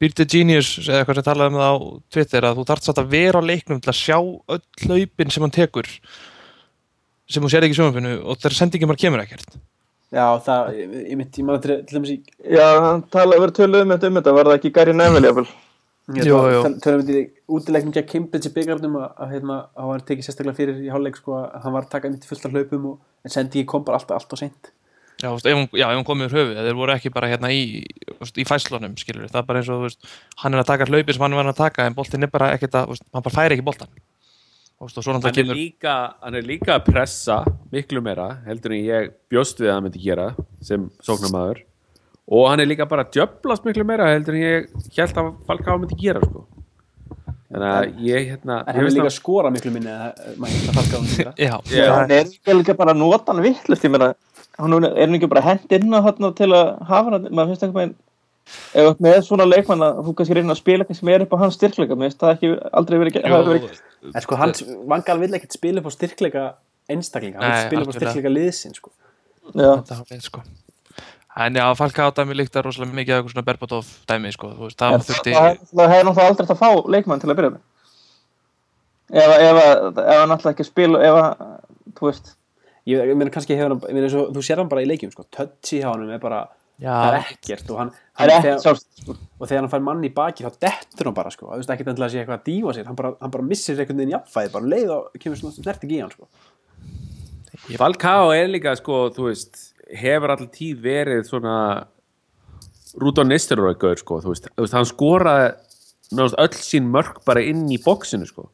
Beat the Genius eða eitthvað sem talaði um það á Twitter að þú þarft satt að vera á leiknum til að sjá öll hlaupin sem hann tekur sem hún sér ekki í sjónfinu og þegar sendingin bara kemur ekkert. Já, það, ég, ég mitt, ég maður til, til dæmis í já, hann talaði verið töluð um þetta um þetta var það ekki Gary Neville jú. Tölum við í útileiknum gegn Cambridge í að, að hérna, að hann tekið sérstaklega fyrir í hálfleik sko að hann var að taka mitt fullt af hlaupum og, en sendi kom bara alltaf, alltaf seint. Já, þú veist, ef hún, já, ef hún komið úr höfuð, þeir voru ekki bara hérna í, veist, í fæslunum, skilur það er bara eins og, veist, hann er að taka hlaupið sem hann er að taka en boltinn er bara ekkert að, hann bara færi ekki boltan. Og svo hann náttúrulega er, kemur, líka, hann er líka að pressa miklu meira heldur en ég bjóst við að hann myndi gera sem sóknarmaður og hann er líka bara djöblast miklu meira heldur en ég held að Falcao myndi gera sko. þannig að ég hérna en hann er líka að- skora miklu minni á hann hann er ekki líka bara að nota hann vittlust ég meina, hann er hann ekki bara hent inn á þarna til að hafa hann? Maður finnst eitthvað ef þú ert með svona leikmann að þú kannski reyna að spila eitthvað sem er upp á hans styrkleika mér finnst það ekki aldrei verið, en sko hans vangal vill ekkert spila upp á styrkleika einstaklinga, hann vill spila upp á styrkleika liðsin sko. já, þetta er hálfleið sko en já, Falka á dæmi líkta rosalega mikið af eitthvað svona Berbatov dæmi sko, þú veist, það En þurfti það hefði náttúrulega aldrei hægt að fá leikmann til að byrja með ef, hann alltaf ekki að spila ef að, þú veist ég, ég meina kannski hefur hann, ég meina, svo, þú sér hann bara í leikjum sko. touchy hjá hann er bara Já. það er ekkert og, hann, það er þegar, sjálfst sko. og þegar hann fær mann í baki þá dettur hann bara sko. það er ekkert endilega að sé eitthvað að dífa sér hann bara, hann bara missir einhvern veginn jafnfæði bara um leið og kemur svona snert ekki í hann sko. Falcao er líka sko, þú veist, hefur alltaf tíð verið svona Rúdó Nisteroi gaur sko, þú veist, þú veist hann skoraði náttúrulega öll sín mörk bara inn í bóksinu sko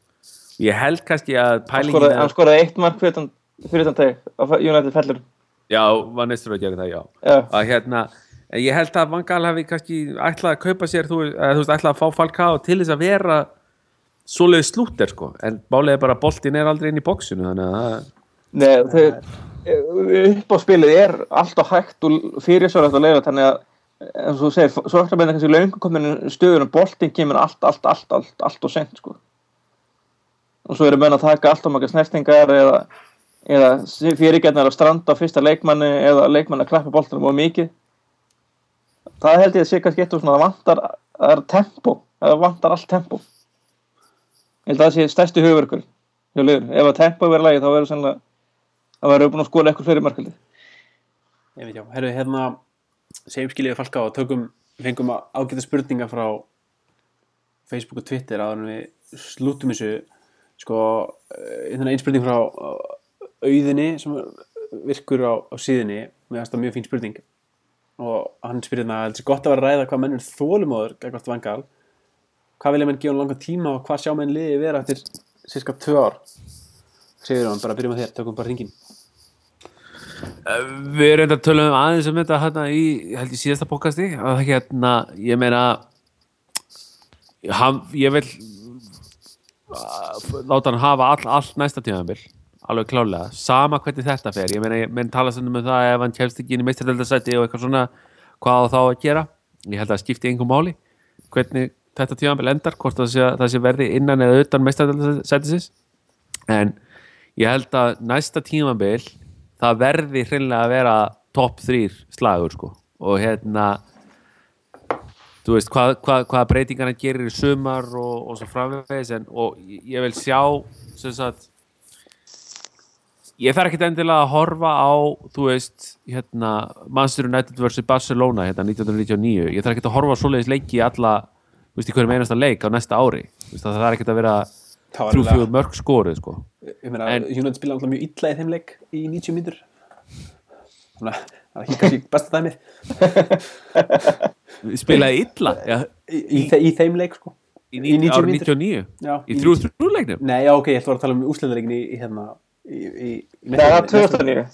ég held kannski að hann pælingin skoraði, er- hann skoraði eitt mark fyrir þann fyrir þann teg á United fellur Já, var Nestor að gera það, já. Já. Að hérna, ég held að Van Gaal hafi kannski ætlað að kaupa sér, þú, eða, þú veist, ætlað að fá Falcao til þess að vera svoleiði slútter, sko. En bálega bara að boltinn er aldrei inn í bóksinu, þannig að Nei, þau, upp á spilið er alltaf hægt og fyrir svo rætt að leiða þannig að en svo segir, svo eftir að meina kannski löngu komin stöður og boltinn kemur allt, allt, allt, allt, allt og sent sko. Og svo eru menn að taka allt og makka snertingar eða, eða fyrirgjarnar að stranda á fyrsta leikmanni eða leikmanni að klappa boltanum og mikið. Það held ég að sé kannski eitt og svona það vantar, það er tempo það vantar allt tempo. Ég held að það sé stærsti hugverkur ef að tempo verður lagi þá verður það verður búin að skóla eitthvað fleiri markalið Ég veit já, herru, hérna segjum skiljiði falka og tökum fengum ágæta spurninga frá Facebook og Twitter en við slútum þessu. Sko, hérna einn spurning frá uh, auðinni sem virkur á, á síðinni með aðstæða mjög fín spurning. Og hann spyrir hérna að þetta er gott að vera að ræða hvað mennur þólumóður gækvart vangal hvað vilja menn gefa hann langa tíma og hvað sjá menn liði vera eftir cirka tvö ár? Segir hann, bara byrjum að þér, tökum bara hringin Við erum reynda að tala um aðeins um þetta hérna í, ég held í síðasta bókasti að hérna, ég meina hann, ég vil uh, láta hann hafa all, all næsta tímabil alveg klálega, sama hvernig þetta fer. Ég meina, ég menn tala sannum um það ef hann kemst ekki inn í meistardeldarsæti og eitthvað svona hvað á þá að gera, ég held að það skipti einhver máli, hvernig þetta tímabil endar, hvort það sé, það sé verði innan eða utan meistardeldarsætisins en ég held að næsta tímabil það verði hreinlega að vera topp þrýr slagur sko. Og hérna þú veist hvað, hvað, hvað breytingarna gerir í sumar og, og svo framvegis en, og ég vil sjá sagt ég þarf ekkert endilega að horfa á þú veist hérna Manchester United vs Barcelona hérna 1999 ég þarf ekkert að horfa svoleiðis leiki í alla þú veist í hverjum einasta leik á næsta ári. Veist það þarf ekkert að vera Það var þrjú eiginlega- fjögur mörg skorið sko. Ég meina, En- United spila alltaf mjög illa í þeim leik í 90 mínútur. Þannig að það er ekki kannski besta dæmið. Spilaði illa ja, í, í, í þeim leik sko. Í, Í 90 árið mínútur. 99 Já, í þrjú þrjú leiknum? Nei, já, ok, ég ætla að tala um úslendareikin í, hérna í, í, í það er 2009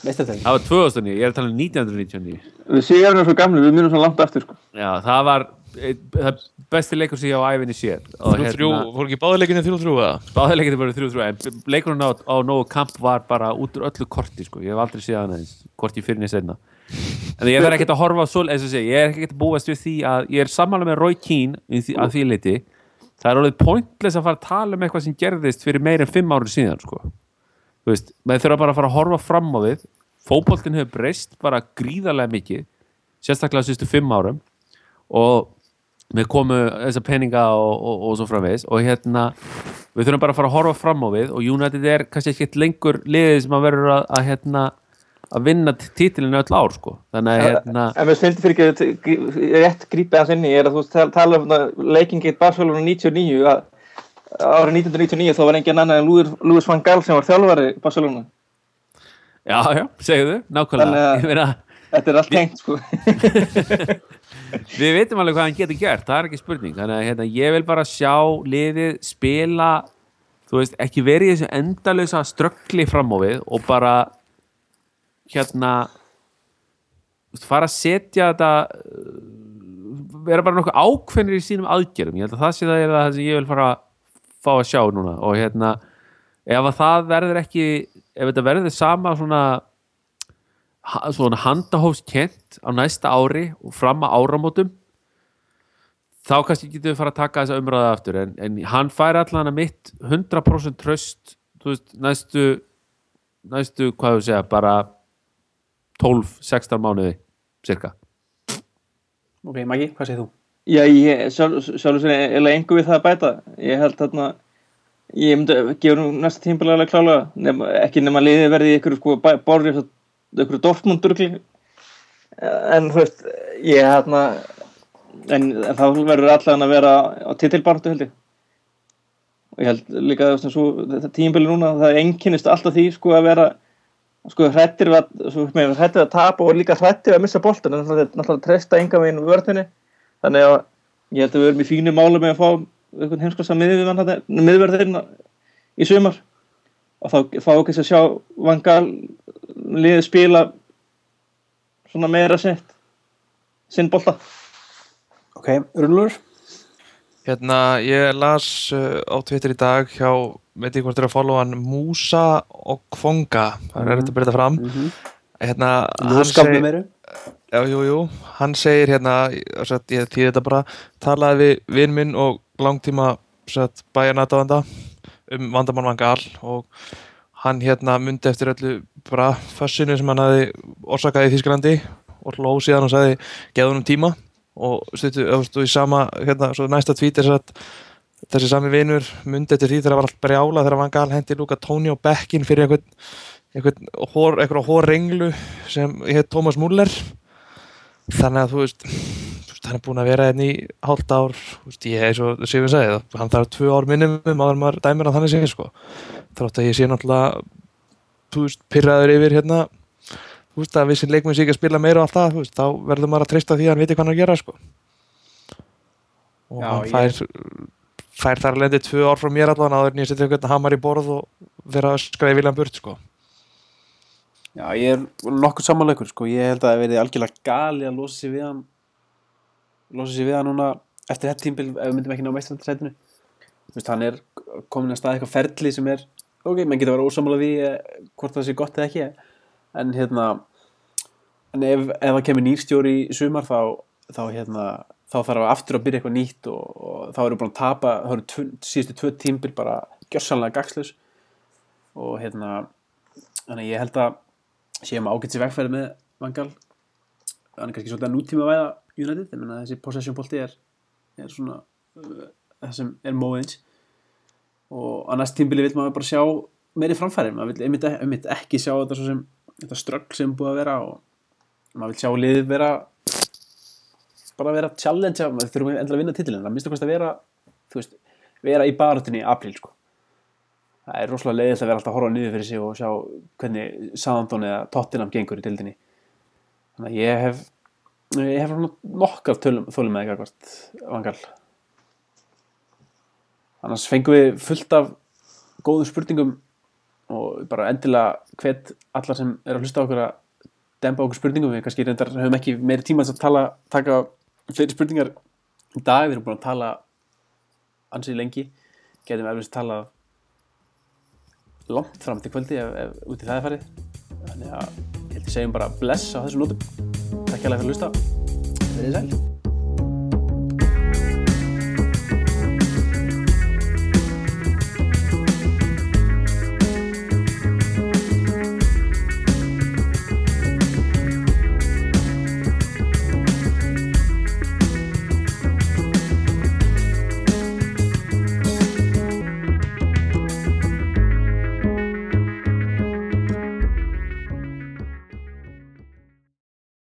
Meistardeild það var 2009, ég er að tala um 1999 við séum erum svo gamli, við munum svo langt eftir sko. Já, það var það besti leikur sem ég á æfinni og Þrjú, fór ekki báðileginni þrjú, þrjú, eða? báðileikindi voru þrjú þrjú en leikurinn á, á nógu kamp var bara út úr öllu korti sko, ég hef aldrei séð hann aðeins korti fyrir niður senna en ég verð ekkert að horfa svo, eins og segja, ég er ekkert að búast við því að ég er sammála með Roy Keane að því leiti, það er alveg pointless að fara að tala um eitthvað sem gerðist fyrir meir en fimm árið síðan sko. Þú veist, maður þurfa bara að fara að horfa fram á við. Fótboltinn hefur breyst bara gríðarlega mikið sérstaklega sístu fimm árum. Og við komu þessa peninga og, og, og svo framvegis. Og hérna við þurfum bara að fara að horfa fram á við og United er kannski ekkert lengur liðið sem að verður að, að hérna að vinna títilinu öll ár sko. Þannig að hérna en við finnst fyrir ekki rétt grípið hans inni er að þú tala um leiking gett Barcelona 99 að árið 1999 þá var engin annar en Luis van Gaal sem var þjálfari Barcelona. Já já, segðu, nákvæmlega. Þannig að- þetta er allt tengt sko við veitum alveg hvað hann getur gert það er ekki spurning, þannig að hérna, ég vil bara sjá liðið spila þú veist, ekki verið í þessu endalösa ströggli fram á við og bara hérna veist, fara að setja þetta uh, vera bara nokkuð ákveðnir í sínum aðgerðum, ég held að það sé það er það sem ég vil fara að fá að sjá núna. Og hérna, ef að það verður ekki ef þetta verður sama svona svona handahófskent á næsta ári og fram að áramótum. Þá kannski getum við fara að taka þessa umræða aftur en, en hann fær allan að mitt 100% tröst þú veist, næstu næstu, hvað við segja, bara 12-16 mánuði cirka. Ok, Maggi, hvað segir þú? Já, ég sjálf, sjálf sér eða engu við það að bæta. Ég held þarna ég myndi gefa nú næsta tímbilega klálega nema, ekki nema liðið verði ykkur sko, borðið ykkur Dortmund-durgli en þú veist ég hérna en, en þá verður allan að vera á titilbartu held ég. Og ég held líka þetta tímbili núna það einkennist alltaf því sko að vera sko hrættir við að, við að tapa og líka hrættir við að missa boltan en náttúrulega náttúrulega að treysta enga veginn vörðinni þannig að ég held að við erum í fínu máli með að fá einhvern heimskosa miðverðin í sumar. Og þá fá ekki að sjá vangal liðið spila svona meira sett sinn bolta Ok, Rúnlur? Hérna, ég las uh, á Twitter í dag hjá, veit ég hvort er að followa hann, Musa og Kvonga, það er erfitt að breyta fram. Mm -hmm. Hérna, hann Lóskapnum seg- eru? Já, jú, jú, hann segir hérna, satt, ég þýði þetta bara, talaði við vinn minn og langtíma bæjarnataðanda um vandamann vangal og hann hérna myndi eftir öllu bara fössinu sem hann hafi orsakaði í Þísklandi og hló síðan og sagði geða hann um tíma og stuttu, öfstu í sama, hérna, næsta tvít er satt þessi sami vinur myndi eftir því þegar það var allt brjála þegar vangal hendi Luka Tóni og Bekkin fyrir einhvern einhvern hór, einhverja hórenglu sem heit Tómas Múller þannig að þú veist hann er búinn að vera hérna í hálft ár veist, ég er svo, sagði það hann þarf tvö ár minnum áður en maður dæmir að þannig sé sko. þrátt að ég sé náttúrulega þú veist, pyrraður yfir hérna þú veist, að við sem leikmenn sé ekki að spila meira og allt það, þú veist, þá verður maður að treysta því að hann viti hvað hann að gera sko. og Já, hann ég- fær fær þar að lendi tvö ár frá mér allan áður en ég setja einhvern hamar í borð og vera að skræði viljan burt sko. Já, ég er nokkuð samanleikur sko. ég held að það verði algjörlega gali að losa sig við hann losa sig við hann núna eftir þetta tímbil ef við myndum ekki ná meistrættisætinu hann er komin að stað eitthvað ferli sem er, ok, menn getur að vera ósamála því eh, hvort það sé gott eða ekki. En hérna en ef, ef það kemur nýrstjóri í sumar þá, þá hérna þá þarf að aftur að byrja eitthvað nýtt og, og þá eru búin að tapa, þá eru tv, síðustu tvö tímbil bara gjössanlega gagslaus og hérna þannig að ég held að séum ágætt sér vegfæri með Vangal. Hann er kannski svolítið að nútíma væða United, ég menna þessi possession bolti er, er svona uh, það sem er móðins og á næst tímbili vil maður bara sjá meiri framfæri, maður vil einmitt, einmitt ekki sjá þetta sem, þetta ströggl sem búið að vera og maður vil sjá liðið vera bara vera challenge, maður þurfum endilega að vinna titilin það minnst að vera, veist vera í barátunni í apríl sko. Það er rosalega leiðilt að vera alltaf að horfa niður fyrir sig og sjá hvernig Southampton eða Tottenham gengur í dildinni þannig að ég hef ég hef nokkar þólum með eitthvað vangal annars fengum við fullt af góðum spurningum og bara endilega hvet allar sem er að hlusta okkur að dempa okkur spurningum. Við kannski reyndar höfum ekki meiri tíma að tala, taka fleiri spurningar. Í dag, við erum búin að tala ansið lengi. Getum eflust talað langt fram til kvöldi ef, ef út í það er farið. Þannig að ég held að segjum bara bless á þessu nótum. Takk hjá fyrir að hlusta. Verið sæl